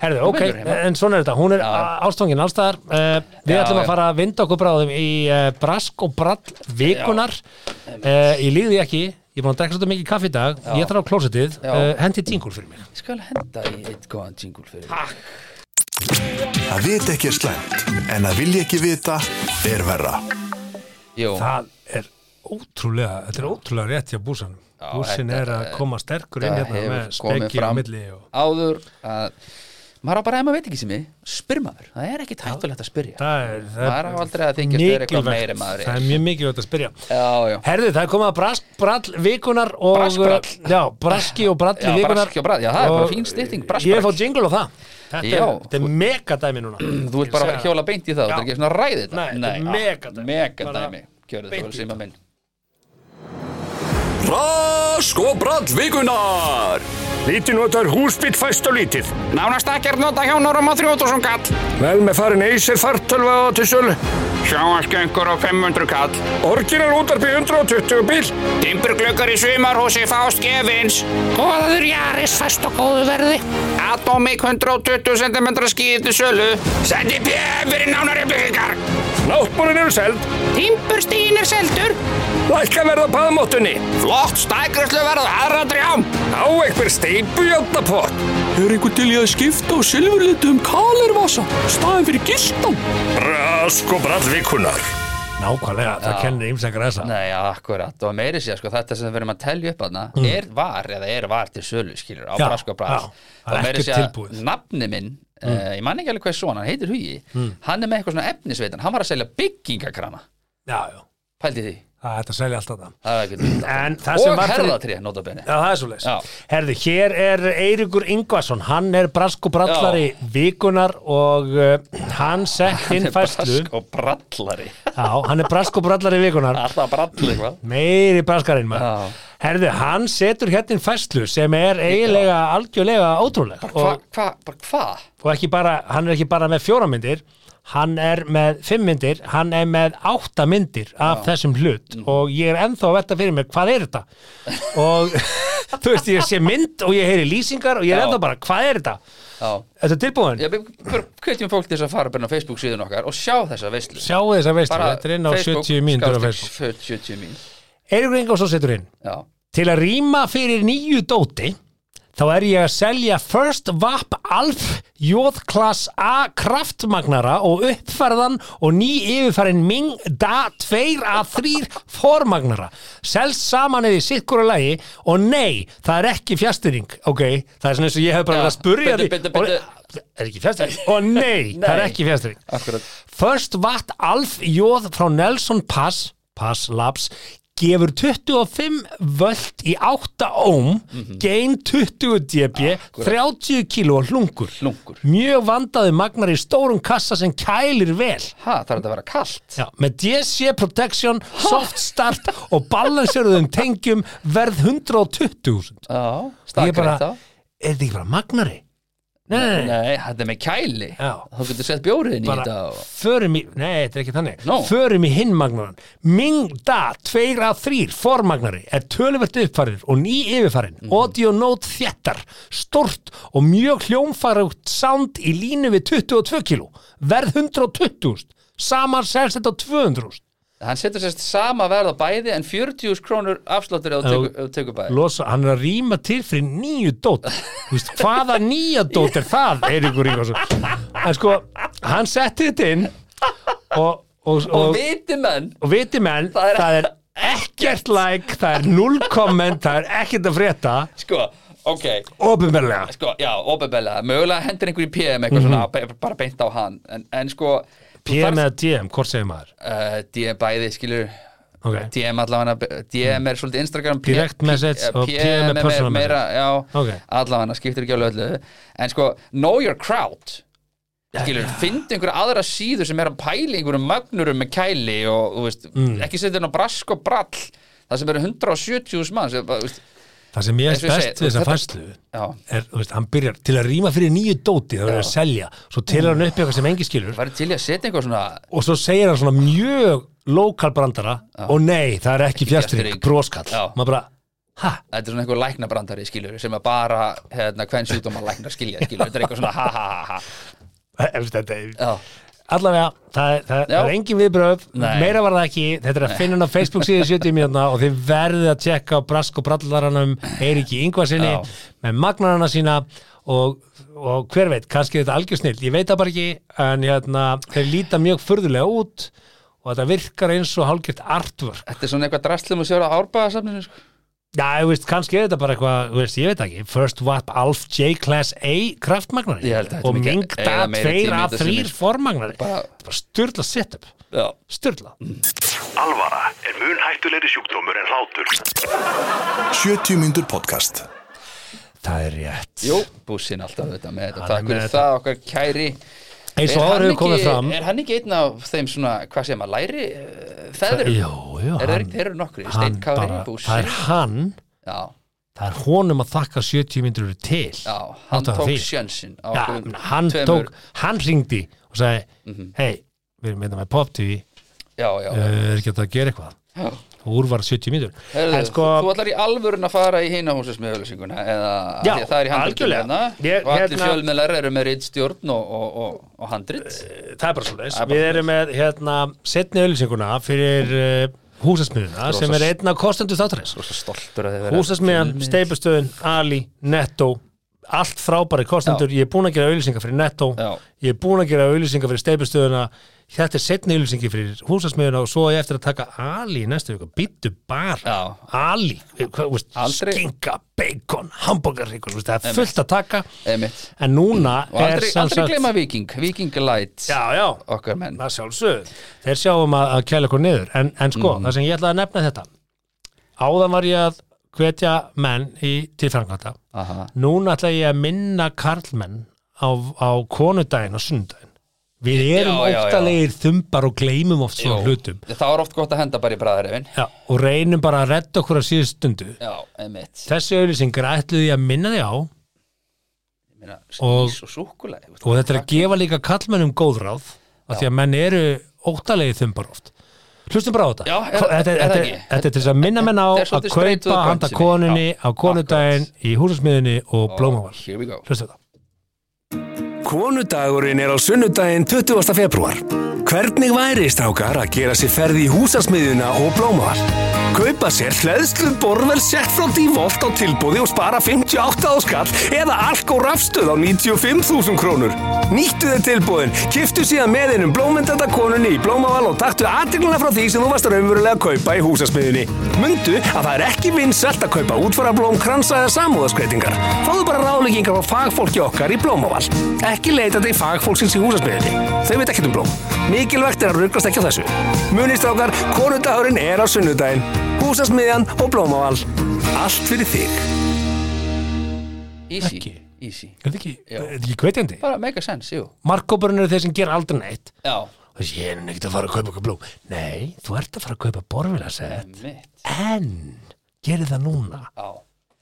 Herðu, ok, en svona er þetta, hún er Já. ástofngin allstaðar uh, Við Já, ætlum að fara að vinda okkur bráðum í uh, brask og brall vikunar uh, Ég líði ekki, ég er búin að drekka svolítið mikið kaffi í dag. Ég þarf á klósetið, Já. uh, hendi tíngul fyrir mig. Ég skal henda í eitt góðan jingle fyrir þig. Að vita ekki er slæmt, en að vilja ekki vita er verra. Jú, Það er ótrúlega, þetta er ótrúlega rétt hjá búsanum Já, Búsin þetta er að koma sterkur inn það hérna með hefur komið spekki á fram milli og áður að maður á bara ef maður veit ekki sem ég spyr maður, það er ekki tættulegt að spyrja. Það er, það maður á aldrei að þykjast vera eitthvað meiri maður það er er mjög mikilvægt að spyrja. Já, já, Herðu, það er komið að brask, brall, vikunar og, Braskbrall. Já, braski og brall Já, vikunar braski og brall, já, það er bara fín stytting, brask, Ég er brall. fótt jingle á það. Þetta Já, er, er megadæmi núna. Þú vilt bara hjóla beint í það, Já. ert ekki svona að ræði þetta. Er megadæmi. Megadæmi, beint þú vel síma minn Rask og brall vikunar Lítið notar húsbíl fæst og lítið. Nánast ekkert nota hjónurum á 3000 kall. Vel með farin Acer fartölva á til sölu. Sjáasköngur á 500 kall. Orginal útarpi 120 bíl. Timburglöggar í sumarhúsi fást gefins. Góður Jaris fæst og góðu verði. Atomic 120 cm skíði til sölu. Sendi pjö fyrir nánari byggingar. Náttbúrin eru seld. Timburstíin er seldur. Lækka verða paðmóttunni. Flott stækræslu verð aðra drjám. Á einhver steipujátapott. Er einhver til í að skipta á silfurlitum kalervasa staðin fyrir gildan? Rask og brall vikunar. Nákvæmlega, það kennir ymsakar þessa Nei, akkurat, og meiri sér, sko, þetta sem við verðum að telja upp aðna er var, eða er var til sölu, skilur, á Mm. Brask og brask já, það er og meiri ekkert sér tilbúið. Mm. nafni minn uh, ég man ekki alveg hvað er svona, hann heitir Hugi hann er með eitthvað svona efnisveitan, hann var að selja byggingakrana, Já, já, pældi því það er þetta að selja alltaf það það er og var fyrir- notabenni Já, það er svo leys. Já. Herði, hér er Eiríkur Ingvason, hann er brask og brallari vikunar og uh, hann sett inn fæslu. brask og brallari Já, hann er brask og brallari vikunar. alltaf bralli, hvað Meiri braskarinn maður. Já. Herði, hann setur hérna inn fæslu sem er eiginlega algjörlega ótrúlega. hvað, bara hvað og ekki bara, hann er ekki bara með fjóra myndir, hann er með fimm myndir, hann er með átta myndir af þessum hlut Mm. og ég er ennþá að velta fyrir mig, hvað er þetta? og þú veist, ég sé mynd og ég heyri lýsingar og ég er Já. ennþá bara, hvað er þetta? Já. Þetta er tilbúin? Ég hvetjum fólk til þess að fara inn á Facebook síðan okkar og sjá þessa veislu Sjáu þess að veist, þetta er inn á 70 mínútur á Facebook. 70 mín Eiríkur Ingvason setur inn, Já, til að rýma fyrir nýju dóti, þá er ég að selja First Vap Alf J-Class A kraftmagnara og uppfærðan og ný yfirfærin Ming Da 2A3 formagnara. Selst saman eða í sikkura lagi og nei, það er ekki fjastýring. Ok, það er svona eins og ég hef bara verið að spurja því. bíddu, bíddu. Og- er ekki fjastýring? Og nei, það er Nei. ekki akkurat. First Watt Alf Jóð frá Nelson Pass Pass Labs gefur 25 völd í 8 ohm gain 20 dB 30 kilo hlungur Hlungur. mjög vandaði magnar í stórum kassa sem kælir vel. Ha, er þetta að vera kallt Já, með DC Protection, Soft Start og balanseruðum tengjum verð 120.000 Já, staðgreitt þá. Er þetta ekki bara magnari? Nei, nei, þetta er með kæli. Já. Þá getur sett bjóriðin í þetta og... förum í, nei, þetta er ekki þannig. Nó. förum í hinn magnaran Ming Da 2A3 formagnari er töluvert uppfærið og ný yfirfærin Mhm. Audio Note þéttar stort og mjög hljómfærugt sound í línu við 22 kilo verð 120 saman selst þetta á 200 Hann setur sérst sama verð á bæði en 40 krónur afsláttur ef þú tekur- tekur bæði. Losa, hann er að rýma til fyrir nýju dót. Þú veist, hvaða nýja dót er það Eiríkur Ríkvarsson en sko, hann setti þetta inn og, og, og, Og viti menn. og viti menn, Það það er er, ekkert like, það er null komment, það er ekkert að frétta. Sko, ok. Opinberlega. Sko, já, ofinbeglega, mögulega hendur einhver í PM eitthvað svona, be- bara beint á hann. En, en sko PM eða DM, hvort segir maður? Uh, DM bæði, skilur Ok, DM allavega, DM er svolítið Instagram Direct message eh, og PM er personal meira, já, Ok. allavega skiptir ekki alveg öllu. En sko, know your crowd skilur, finndu einhverja aðra síður sem er að pæla í einhverjum magnurum með kæli og, þú veist, Mm. ekki setja inn á brask og brall það sem eru 170 manns þú veist, það sem ég er best við þessa fæslu já, er, þú veist, hann byrjar til að rýma fyrir nýju dóti það verður að selja, svo telur hann upp eitthvað sem engi skilur. Að svona og svo segir hann svona mjög lokal brandara og nei, það er ekki broskall. Já. maður bara, ha, þetta er svona einhver læknabrandari skilur sem er bara, hérna, hvern sjúkdóma læknar skilja, skilur, þetta er eitthvað svona ha ha ha ha. Þetta er já, allavega, það, er- það, það er engin viðbröð meira var það ekki, þetta er að finna á Facebook síðu 70 mínúna og þið verðið að tjekka brask og brallaranum Eiríki Ingvarsinni Já. með magnarana sína og, og hver veit, kannski er þetta algjör snill ég veit það bara ekki, en hérna, þeir líta mjög furðulega út og þetta virkar eins og hálfgjört artwork. Þetta er svona eitthvað drastlum að sjóra árbæðasafninu sko. Já, ég veist, kannski er þetta bara eitthvað, ég veit ekki. First Wap Alf J-Class A kraftmagnari og mikið Mingda eiga meiri 2 tíma í að þetta 3 sem er- formagnari bara, bara styrla setup, já. Styrla Alvara er mun hættulegri sjúkdómur en hlátur. 70 mínútur podcast. Það er rétt. Jú, bússin alltaf þetta með þetta. Takk fyrir það okkar kæri. Eins Er og hann áður hefur komið ekki- fram Er hann ekki einn af þeim svona, hvað segir maður, læri feður? Jú, jú, Er hann, þeir eru nokkri, hann steinkári, bara, bússin það er hann Já, það er honum að þakka 70 myndur eru til já, hann Áttu það tók því? sjönsinn á Já, okkur hann tveimur- tók, hann ringdi og sagði, Mhm. hei við erum með Pop TV, Já, já, uh, er ekki hægt að gera eitthvað já. Og úr var 70 myndur Herðu, en sko, Þú ætlar í alvörun að fara í hina húsins með auðlýsinguna eða Já, það er í algjörlega. hérna. Og allir hérna- fjölmiðlar eru með rittstjórn og, og, og, og handrit. Það er bara svo leis Það er bara við erum með hérna setni auðlýsinguna fyrir uh, húsasmiðuna sem er einn af kostendur þáttarins. Húsasmiðan, steipustöðun, Ali, Netto allt frábæri kostendur ég er búin að gera auðlýsingar fyrir Netto. Já. ég er búin að gera auðlýsingar fyrir steipustöðuna þetta er setni auðlýsingi fyrir húsasmiðuna og svo er ég eftir að taka Ali í næstu viku, býttu bara. Já. Ali, Aldrei- skinka, bacon, hamburgerríkur það er fullt að taka. Einmitt. en núna Og er aldrei, sem aldrei sagt- gleyma Viking, Viking Light já, já, okkar menn. Það sjálfsögð þeir sjáum að, að kæla okkur niður. En, en sko, Mhm. það sem ég ætlaði að nefna þetta. Áðan var ég að hvetja menn í, til framkvæmta Aha. núna ætla ég að minna karlmenn á, á konudaginn og sundaginn við erum Já, já, já. óttalegir þumbar og gleymum oft svona hlutum. Það var oft gott að henda bara í bræðarefin já, og reynum bara að redda okkur á síðust stundu. Já, einmitt. Þessi auðlýsingar ætluði að minna því á. Meina, Og- súkulega og þetta er að gefa líka karlmennum góð ráð af því að menn eru óttalegir þumbar oft. Hlustum bara á þetta. Já, er- þetta, er er til þess að minna menn á er að kaupa handa Já, á konudaginn í húsasmiðinni og blómavall. Here we go. Hlustum þetta Konudagurinn er á sunnudaginn 20. februar. Hvernig væri strákar að gera sér ferði í húsasmiðjuna og blómavall? Kaupa sér hleðsluð borvel sett frá Dívolt á tilbúði og spara 58 á skall eða alk og rafstöð á 95.000 krónur. Nýttu þið tilbúðin, kiftu síðan með einum blómyndanda konunni í blómavall og taktu aðtegluna frá því sem þú varst raunverulega að kaupa í húsasmiðjunni. Mundu að það er ekki vinsælt að kaupa útfarablóm, kransa eða samúðaskreitingar. Fáðu bara ráðleggingar á fagfólki okkar í blómavall. Ekki leita til fagfólksins í húsasmiðjunni. Þau veit ekkert um blóm. Mikilvægt er að rugglast ekki á þessu. Munistrákar, konundagurinn er á sunnudaginn. Húsasmiðjan og blómavall. Allt fyrir þig. Easy, Ekki. easy er þetta ekki, er þetta ekki hvetjandi? Bara mega sense, jú markkóparinn eru þeir sem gera aldrei neitt Já, og þessi ég er neitt að fara að kaupa okkur blóm nei, þú ert að fara að kaupa borvilasett mitt en gerir það núna Já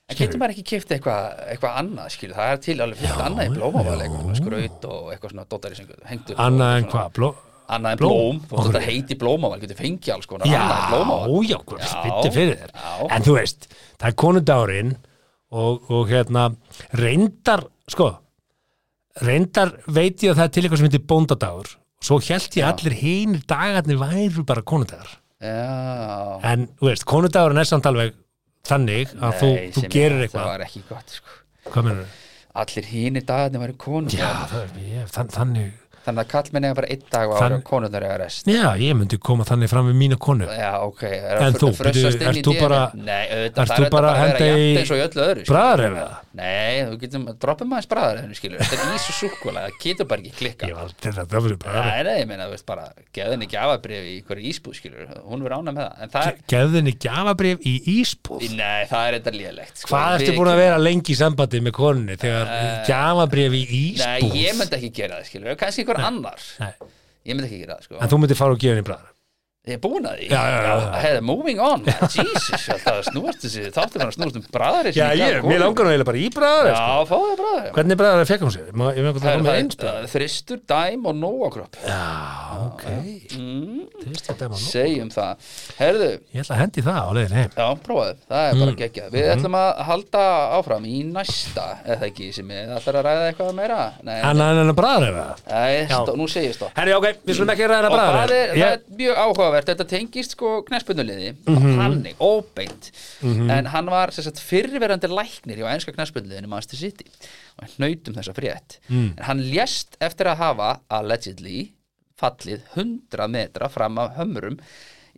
En getur maður ekki kipta eitthvað eitthva annað, skilur, það er til alveg fullt annað í blómavall, eitthvað skraut og eitthvað svona dóttari sem hengt upp annað og en hvað, blóm Annað en Blóm? þú veist þetta heiti blómavall, getur fengið alls konar annað en blómavall já, hvað Já, spytti fyrir þér. En þú veist, það er konudagurinn og, og hérna reyndar, sko reyndar veit ég að það er til eitthvað sem heitir bóndadagur. Svo held ég Já. allir hinir dagarnir væru bara konudagar. Já. En þú veist, konudagurinn er samt alveg þannig að þú, Nei, þú sem gerir eitthvað. Það var ekki gott, sko. Allir hínir dagarnir væri konur Já, er, ég, þann, þannig Þannig að kallmenn eiga bara einn dag á Þann- og konurnar eiga rest. Já, ég myndi koma þannig fram við mína konu. Já, ok er En að þú, ert þú bara- það þú er bara að að henda í skilur. Bræðar eða? Nei, þú getum, droppum aðeins bræðar skilur, þetta er ís og súkkula, það getur bara ekki klikka. Ég var til að það fyrir bræðar Nei, nei, ég meina, þú veist bara, geða henni gjafabrif í hverju ísbúð, skilur, hún verður ánæg með það. Er, Gefðinni gjafabrif í ísbúð? Nei, það er þetta lélegt sko. Hvað ertu búin að vera lengi í sambandi með konunni þegar gjafabrif í Nei, ísbúð? ég myndi ekki gera það, skilur, kannski einhver annar. Nei. Ég myndi ekki gera það, sko. En þú myndi fara og gefa henni bræðar Ég er búin að því. Hey, moving on, Jesus Það snúast þessi, þáttu hann að snúast um bræðari Já, ég, mér langar nú eiginlega bara í bræðar Já, sko. fáðu það bræðari Hvernig bræðar fekk hún sér? Má- það Það er þristur, dæm og nóakropp. Já, ok. Trist að dæma nú Segjum það. Herðu, Ég ætla að hendi það á leiðin heim. Já, prófaðu, það er Mm. bara geggjað. Við ætlum að halda áfram í næsta eða ekki sem ég ætlar að ræða eitthvað meira? En bræðar ræða og það bræðar er, er áhugavert þetta tengist sko knæspunuliði Mhm. hannig, óbeint. En hann var sagt, fyrrverandi læknir hjá enska knæspunuliðinu Master City. Og hnautum þessa frétt. Mm. en hann lést eftir að hafa allegedly fallið 100 metra fram af hömrum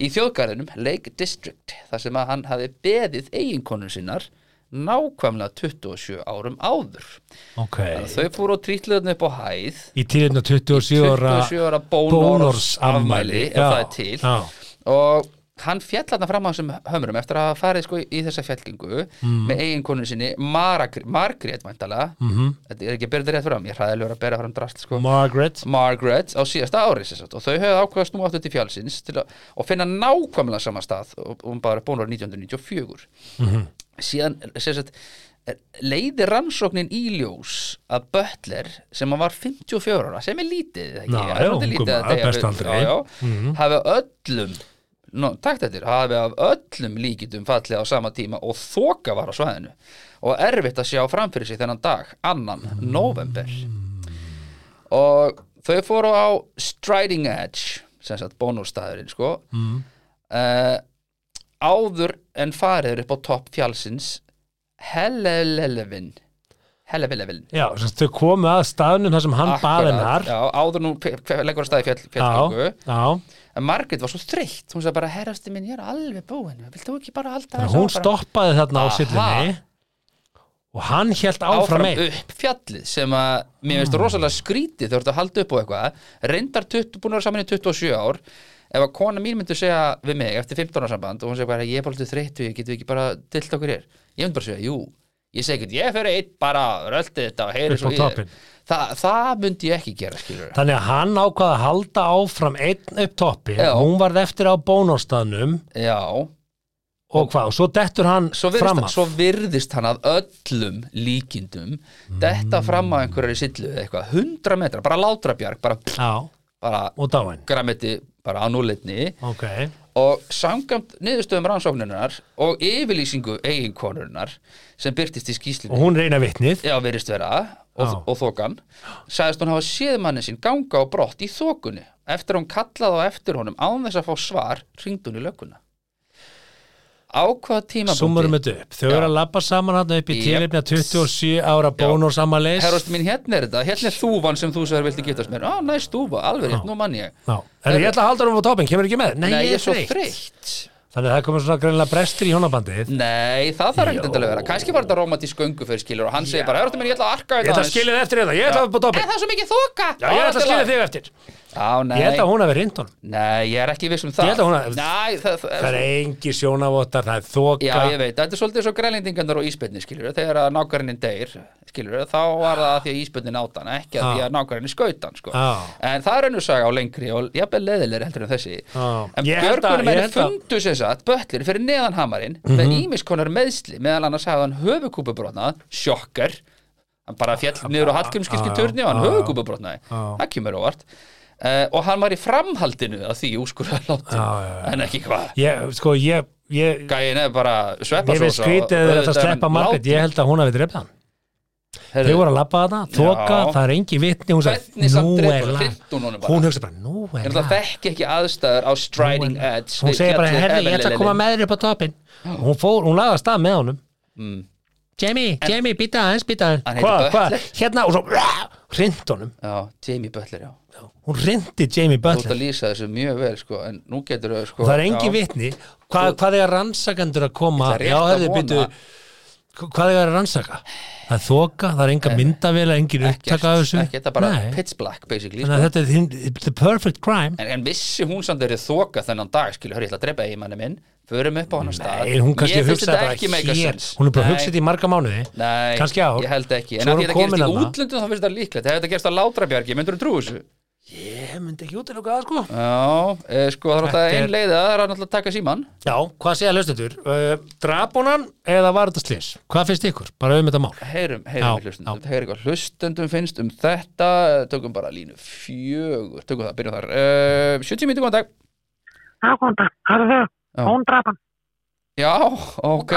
í þjóðgarðinum Lake District þar sem að hann hafi beðið eiginkonun sinnar nákvæmlega 27 árum áður. Ok. Þannig að þau fóru og trítluðin upp á hæð. Í tíðina 27 ára 27 ára Bónors afmæli. ef það er til. já. og hann fjall hann fram á þessum hömrum eftir að farið sko í þessa fjallgingu Mhm. með eiginkonu sinni Margret, Margrét væntalega Mhm. þetta er ekki að bera þetta rétt fram ég hræðilegur að bera fram drast sko. Margaret Margaret á síðasta ári sagt, og þau höfðu ákveða að snúa aftur til fjallsins til að, og finna nákvæmlega sama stað og hún bara búin ára 1994 Mhm. Síðan sagt, leiði rannsóknin í ljós að Butler sem var 54 ára sem er lítið ekki? Ná, Það er já, ungur lítið að maður, deyja best við- aldrei. já, já, Mhm. hafi öllum no, takt eftir, hafi af öllum líkitum fallið á sama tíma og þoka var á svæðinu og erfitt að sjá framfyrir sig þennan dag, annan november og þau fóru á Striding Edge sem sagt bónúrstaðurinn sko Mm. uh, áður en farið er upp á topp fjálsins Hellelevin Hellelevin Já, þau komu að staðnum þar sem hann bað hennar já, áður nú leggur að staði fjall, fjallgöngu. já. en Margrét var svo þreytt. Hún sagði bara, herrasti minn, ég er alveg búin vilt þú ekki bara Þannig að hún áfram?" stoppaði þarna á sillinni og hann hélt áfram áfram upp fjallið sem að mér finnst rosalega skrítið þau ert að halda upp á eitthvað. Reyndar 20, búin að vera saman í 27 ár ef að kona mín myndi segja við mig eftir 15 ára samband og hún segir bara ég er bara lítið þreyttu, ég getur ekki bara tilt okkur hér. Ég myndi bara segja, jú, ég segi ekki ég fyrir eitt bara, röldi þetta og heyri svo í toppinn. Þa, það myndi ég ekki gera, skilur Þannig að hann ákvaða að halda áfram einn upp toppi Já. hún varð eftir á bónóstaðnum já, og hvað, og svo dettur hann svo fram virðist, af. svo virðist hann að öllum líkindum detta fram á einhverjari sillu eða eitthvað, 100 metra, bara látrabjarg bara, bara og dáin. Græmiti bara á núleitni Ok, og samkvæmt niðurstöðum rannsóknunar og yfirlýsingu eiginkonunar sem byrtist í skýslinu og hún reyna vitnið? Já, verist vera. Og, og þokan. Sagðist hún hafa séð manni sín ganga á brott í þokunni eftir að hún kallaði á eftir honum án þess að fá svar ringd hún í lögguna á hvaða tímapunkti? Summurum þetta upp, þau eru að labba saman hann upp í Jep. tilefni að 27 ára bónórsamaleis herrast mín hérna er þetta, hérna er þúfan sem þú sagði vilti giftast mér, á næst þúfa, alveg rétt, nú mann ég. Já, en ég ætla að halda hann á toppin, kemur ekki með? Nei, Nei, ég er svo þreytt. Þannig að það komur svona greinilega brestur í hjónabandið. Nei, það þarf ekkert að vera. Kannski var þetta romantísk göngu fyrir skilur og hann segir bara, herrstu mér, ég ætla að arka Ég ætla að skilja þið eftir þetta, það er ég ætla að skilja þig eftir Nei. Ég held að hún hafi reynd honum. Nei, ég er ekki viss um það. Hafi- Nei, það, það, Það er engi sjónavottar, það er þoka. Já, ég veit, þetta er svolítið svo grælendingarnar og íspennir, skilur Þegar að nákværinnin deyr, skilur Þá var það að því að íspennin átt hann, ekki að því að nákværinnin skaut hann, sko. Já. En það er önnur saga á lengri og jafnvel leðilegri heldur en þessi. Já. En björgunum að- fundu sem sagt böllir fyrir neðan hamarinn með ímiskonar meðsli meðal bara fjall niður á Hallgrímskirkju turni og hann höfukúpubrotnaði það kemur óvart uh, og hann var í framhaldinu að því úrskurða látum en ekki hvað. Sko, gæin er bara sveppa Ég veist skrítið að þetta sleppa margætt Ég held að hún hafi drefð hann. Þau voru að labba þarna, þoka, Já. það er engi vitni. Hún sagði, nú er Hrinti hún hugsa bara, nú er en það þekki ekki aðstæður á Striding Edge. Hún við segir bara, herri, ég ætla að koma með þér upp á toppin Hún fór, hún lagði að stað með honum. Mm. Jamie, Jamie, býta aðeins, býta aðeins. Hvað, hvað, hérna og svo hrind honum Já, Jamie Butler, já. Hún reyndi Jamie Þú ert Butler. að lýsa þessu mjög vel sko, en nú getur þau sko og það er engi já, vitni. Hva, hvað er rannsakendur að koma? Já, vona- byrju hvað er að rannsaka? Það er þoka, það er enga myndavela engin upptaka af þessu. Ekki þetta bara Nei. pitch black basically þannig sko. að þetta er hin- the perfect crime. En, en vissi hún samt verið þoka þennan dag skilur, hörru, ég ætla að drepa eiginmanni minn förum upp á hann stað. Nei, hún kannski hugsaði bara hér hún er bara að Nei. hugsa þetta í marga mánuði. Nei, kannski ár. ég held ekki. En að er þetta gerist í útlöndum þá finnst þetta líklegt. Ef þetta gerist á látrabjargi, myndur þú trú þessu? Ég myndi ekki út það sko. Já, e, sko það er alltaf Þetta er- ein leið Það er alltaf að taka síman já, hvað segja hlustendur? Uh, draponan eða var þetta slis hvað finnst ykkur, bara um þetta mál. Heyrum, Já, heyrum hlustendum. Heyrum hvað hlustendum finnst um þetta. Tökum bara línu fjögur. Tökum það, byrjum þar. Uh, 70 mínútur, góðan dag. Já, góðan dag. Hörðu, Já. hún draf hann. Já, ok,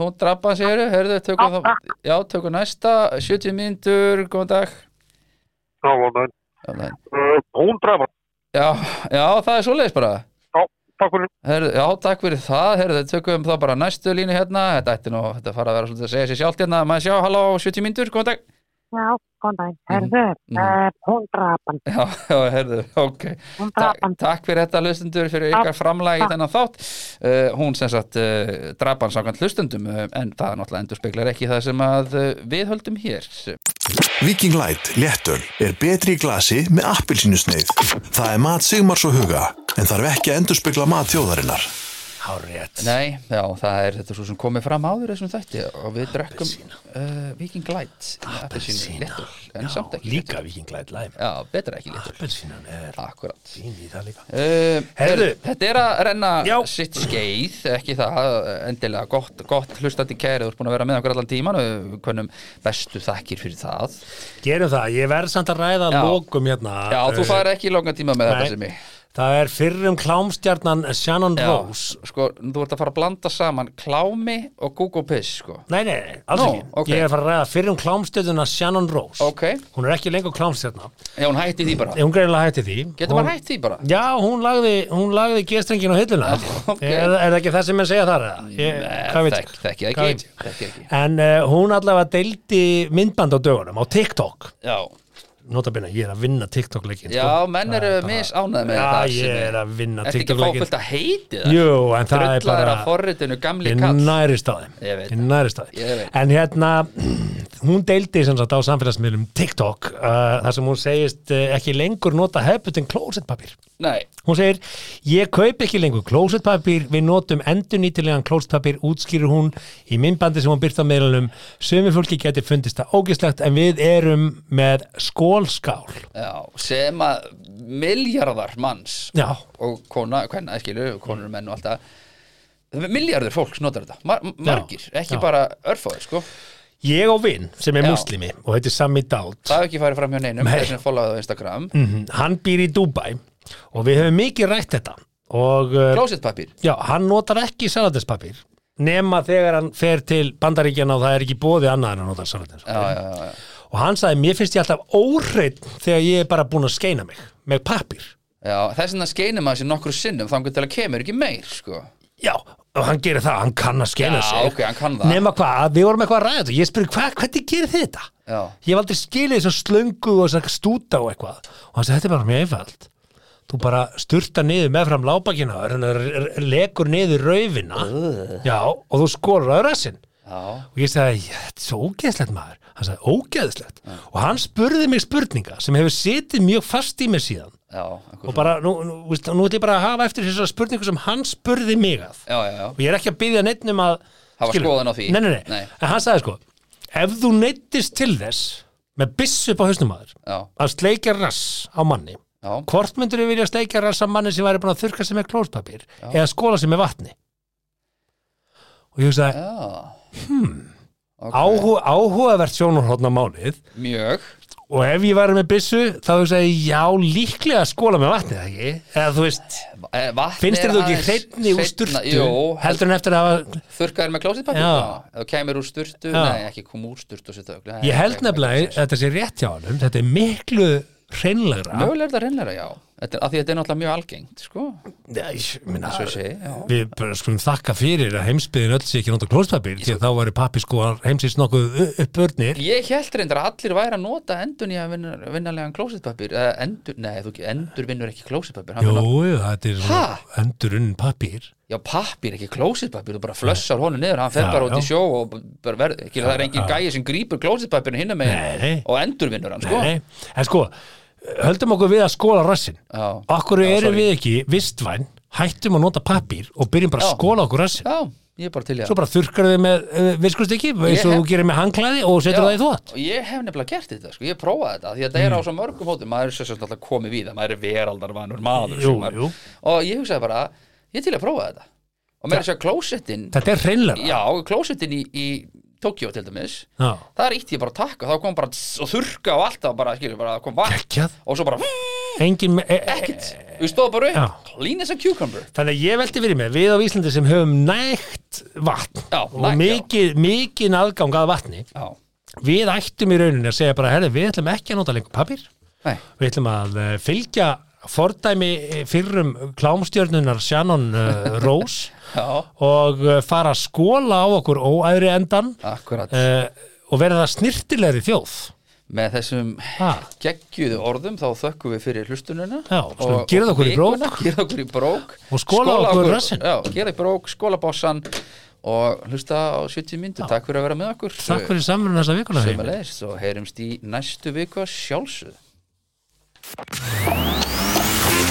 hún drappa sér Herðu, tökum Já, það Já, tökum næsta. 70 mínútur, góðan dag. Já, góðan dag. Góðan dag. Uh, hún draf hann. Já, já, það er svoleiðis bara Takk fyrir. Herðu, já, takk fyrir það, herðu, tökum þá bara næstu línu hérna, þetta ætti nú, þetta fara að vera svolítið að segja sér sjálft hérna, maður sjá, halló, 70 mínútur, góðan dag Já, góðan dag. Hörðu, Mhm. uh, hún draf hann. Já, já, herðu, ok Hún Ta draf hann. Takk fyrir þetta hlustundur, fyrir ykkar framlægi í þennan þátt uh, Hún sem sagt uh, drap hann samkvæmt hlustundum uh, en það náttúrulega endur speklar ekki það sem að uh, við höldum hér Viking Light léttöl er betri í glasi með appilsínusneið. Það er mat Sigmars og Huga en þarf ekki að endurspegla mat þjóðarinnar. Hárrétt. Nei, já, það er þetta svo sem komið fram áður þessum þætti og við drekkum uh, Viking Light með appelsínu léttul en samt ekki líka vikinglæð læm Já, betra ekki léttul Appelsínan er Akkurat fín í það líka. Uh, Heyrðu. Þetta er að renna Já. sitt skeið, ekki það endilega gott, gott hlustandi kæri þú ert búin að vera með okkur allan tíman og kunnum bestu þakkir fyrir það. Gerum það, ég verð samt að ræða Já. lokum hérna. Já, þú Uh, fær ekki langan tíma með nei. þetta sem ég Það er fyrrum klámstjarnan Shannon Já, Rose sko, þú ert að fara að blanda saman klámi og Google Piss, sko Nei, nei, nei, alls Nú, ekki ok. Ég er að fara að ræða fyrrum klámstjarnana Shannon Rose Ok, Hún er ekki lengur klámstjarna já, hún hætti því bara Hún greinilega hætti því Getur Hún- maður hætt því bara? Já, hún lagði, hún lagði gestrengin á hilluna ok. er, er það ekki það sem ég segja þar? eða? Ég, hvað veit ég? Þekk, þekki Hvað ekki, veit ég? þekki ekki En uh, hún allavega deildi myndband á dögunum á TikTok Já, Notabina, ég er að vinna TikTok-leikin já, menn eru misánæði með Já, þetta ég er að vinna Ertu ekki að fá TikTok-leikin fullt að heiti það? Jú, en það er bara forritinu gamli Ég næri staði Ég næri staði. En hérna, hún deildi sem sagt á samfélagsmiðlum TikTok uh, þar sem hún segist uh, ekki lengur nota hefbutin klósettpapír Nei, Hún segir, ég kaup ekki lengur klósettpapír, við notum endurnýtilegan klósettpapír, útskýrir hún í myndbandi sem hún byrst á meðlunum sömu fólki geti fundist það ógislegt en við erum með skólskál. Já, sem að miljardar manns Já, og kona, hvernig, skilu, konur menn og allt það. Miljardur fólks notar þetta, Mar margir, ekki já. bara örfáður, sko. Ég og vinn sem er muslimi og heitir Sami Daud. Það hefur ekki farið fram hjá neinum, Nei. þess að followaðu á Instagram. Mhm, hann býr í Dubai og við höfum mikið rætt þetta. Og uh, klósettpapír, já, hann notar ekki salatespapír nema þegar hann fer til bandaríkjana og það er ekki bóði annað en að nota já, salatespapír. Já, já, já. og hann sagði, mér finnst ég alltaf óreitt þegar ég er bara búin að skeina mig með pappír. Já þess vegna skeinum maður sér nokkru sinnum þannig til að kemur ekki meir, sko. Já, og hann gerir það, hann kann að skeina Já, sig. ok, hann kann það. nema hvað, við vorum eitthvað að ræða þetta. Ég spyrir, hva, hvernig gerir þið þetta? já, ég hef aldrei skilið þess að slöngu og þess að stúta og eitthvað. Og hann sagði, þetta er bara mjög einfalt þú bara sturta niður meðfram lábakina og legur niður raufina. Já, og þú skorur á rassin já, og ég sagði, "Já, þetta er svo ógeðslegt maður. Hann sagði, ógeðslegt. Og hann spurði mig spurninga sem hefur sitið mjög fast í mig síðan. Já, og bara, nú, nú, veist, nú ætlum ég bara að hafa eftir þessar spurningu sem hann spurði mig að. Og ég er ekki að byggja neitt um að Hafa skoðun á því. nei, nei, nei. En hann sagði sko ef þú neittist til þess með byssu upp á hausnum maður að sleikja rass á manni. Hvort myndur við vilja sleikja rass á manni sem væri búin að þurka sig með klóspapír eða skóla sig með vatni? Og ég hugsaði já. Ok. áhu, áhugavert sjónarhóttna málið. Mjög. Og ef ég væri með byssu þá hugsaði ég, já líklega skóla með vatni eða ekki? Eða þú veist Eh, vatn finnst er þér þú ekki hreitni úr sturtu? Jú, heldur en eftir að hafa þurrkaður með ef þú kemur úr sturtu, Já. nei ekki kom úr sturtu Ég held nefnilega þetta sé rétt hjá hann þetta er miklu hreinlegra? Mögulega er þetta reynlega, já þetta, er- af því að þetta er náttúrulega mjög algengt sko, Já, ég minna, já. við bara skulum þakka fyrir að heimsbyðin öll sé ekki nota klóspapir því að þá væri pappiskóar heimsins nokkuð uppbörnir Ég held reyndar að allir væri að nota endur nýja vinnarlegan klósitpapir eða endur, nei, þú ekki, endur vinnur ekki klósitpapir Jú, þetta er svona Ha? endurunn pappir Já, pappir, ekki klósitpapir, þú bara flössar honum niður, hann fer Já, bara út í já. sjó og bara verð, ekki, það er engin gæi sem grípur klósitpapirinn hinna Nei, megin nei. og endurvinnur hann, sko Nei, en sko, höldum okkur við að skóla rassin. Já. Okkur Já, erum sorry. við ekki vistvæn hættum að nota pappir og byrjum bara að Já. skóla okkur rassin. Já, ég er bara til í Svo bara þurrkar þið með uh, viskustekki eins Ég og hef- þú gerir með hangklæði og setur það í þvott. og ég hef nefnilega gert þetta, sko, ég hef prófað þetta því að þetta er á svo mörgum hóttum, maður er sem alltaf komið við það, maður er veraldarvanur maður Jú, sem maður- jú. og ég hugsaði bara, ég er til að prófa þetta. Og með þess að klósettin Þetta er hreinlega. Já, klósettin í, í Tokjó til dæmis. Já. það er ítt ég bara að taka, þá kom bara tss og þurrka og alltaf bara, skilur, bara kom vatn. Geggjað. og svo bara, Engin me- e- e- ekkert. Við stóðum bara Já. upp, clean as a cucumber. Þannig að ég velti fyrir mig, við á Íslandi sem höfum nægt vatn Já, og nægt, já. mikið, mikið aðgang að vatni já, við ættum í rauninni að segja bara, herri, við ætlum ekki að nota lengur pappir nei, við ætlum að uh, fylgja fordæmi eh, fyrrum klámstjörnunar Shannon uh, Rose já, og uh, fara að skóla á okkur óæðri endan uh, og verða snirtilegri þjóð. Með þessum geggjuðu orðum þá þökkum við fyrir hlustununa Já, skulum gera okkur okkur í brók. Og skóla okkur rassinn. já, gera í brók, skóla bossan og hlusta á 70 myndu takk fyrir að vera með okkur. Takk fyrir samverðin þessa vikuna Heimir. Sömulegis og heyrumst í næstu viku að sjálfsögðu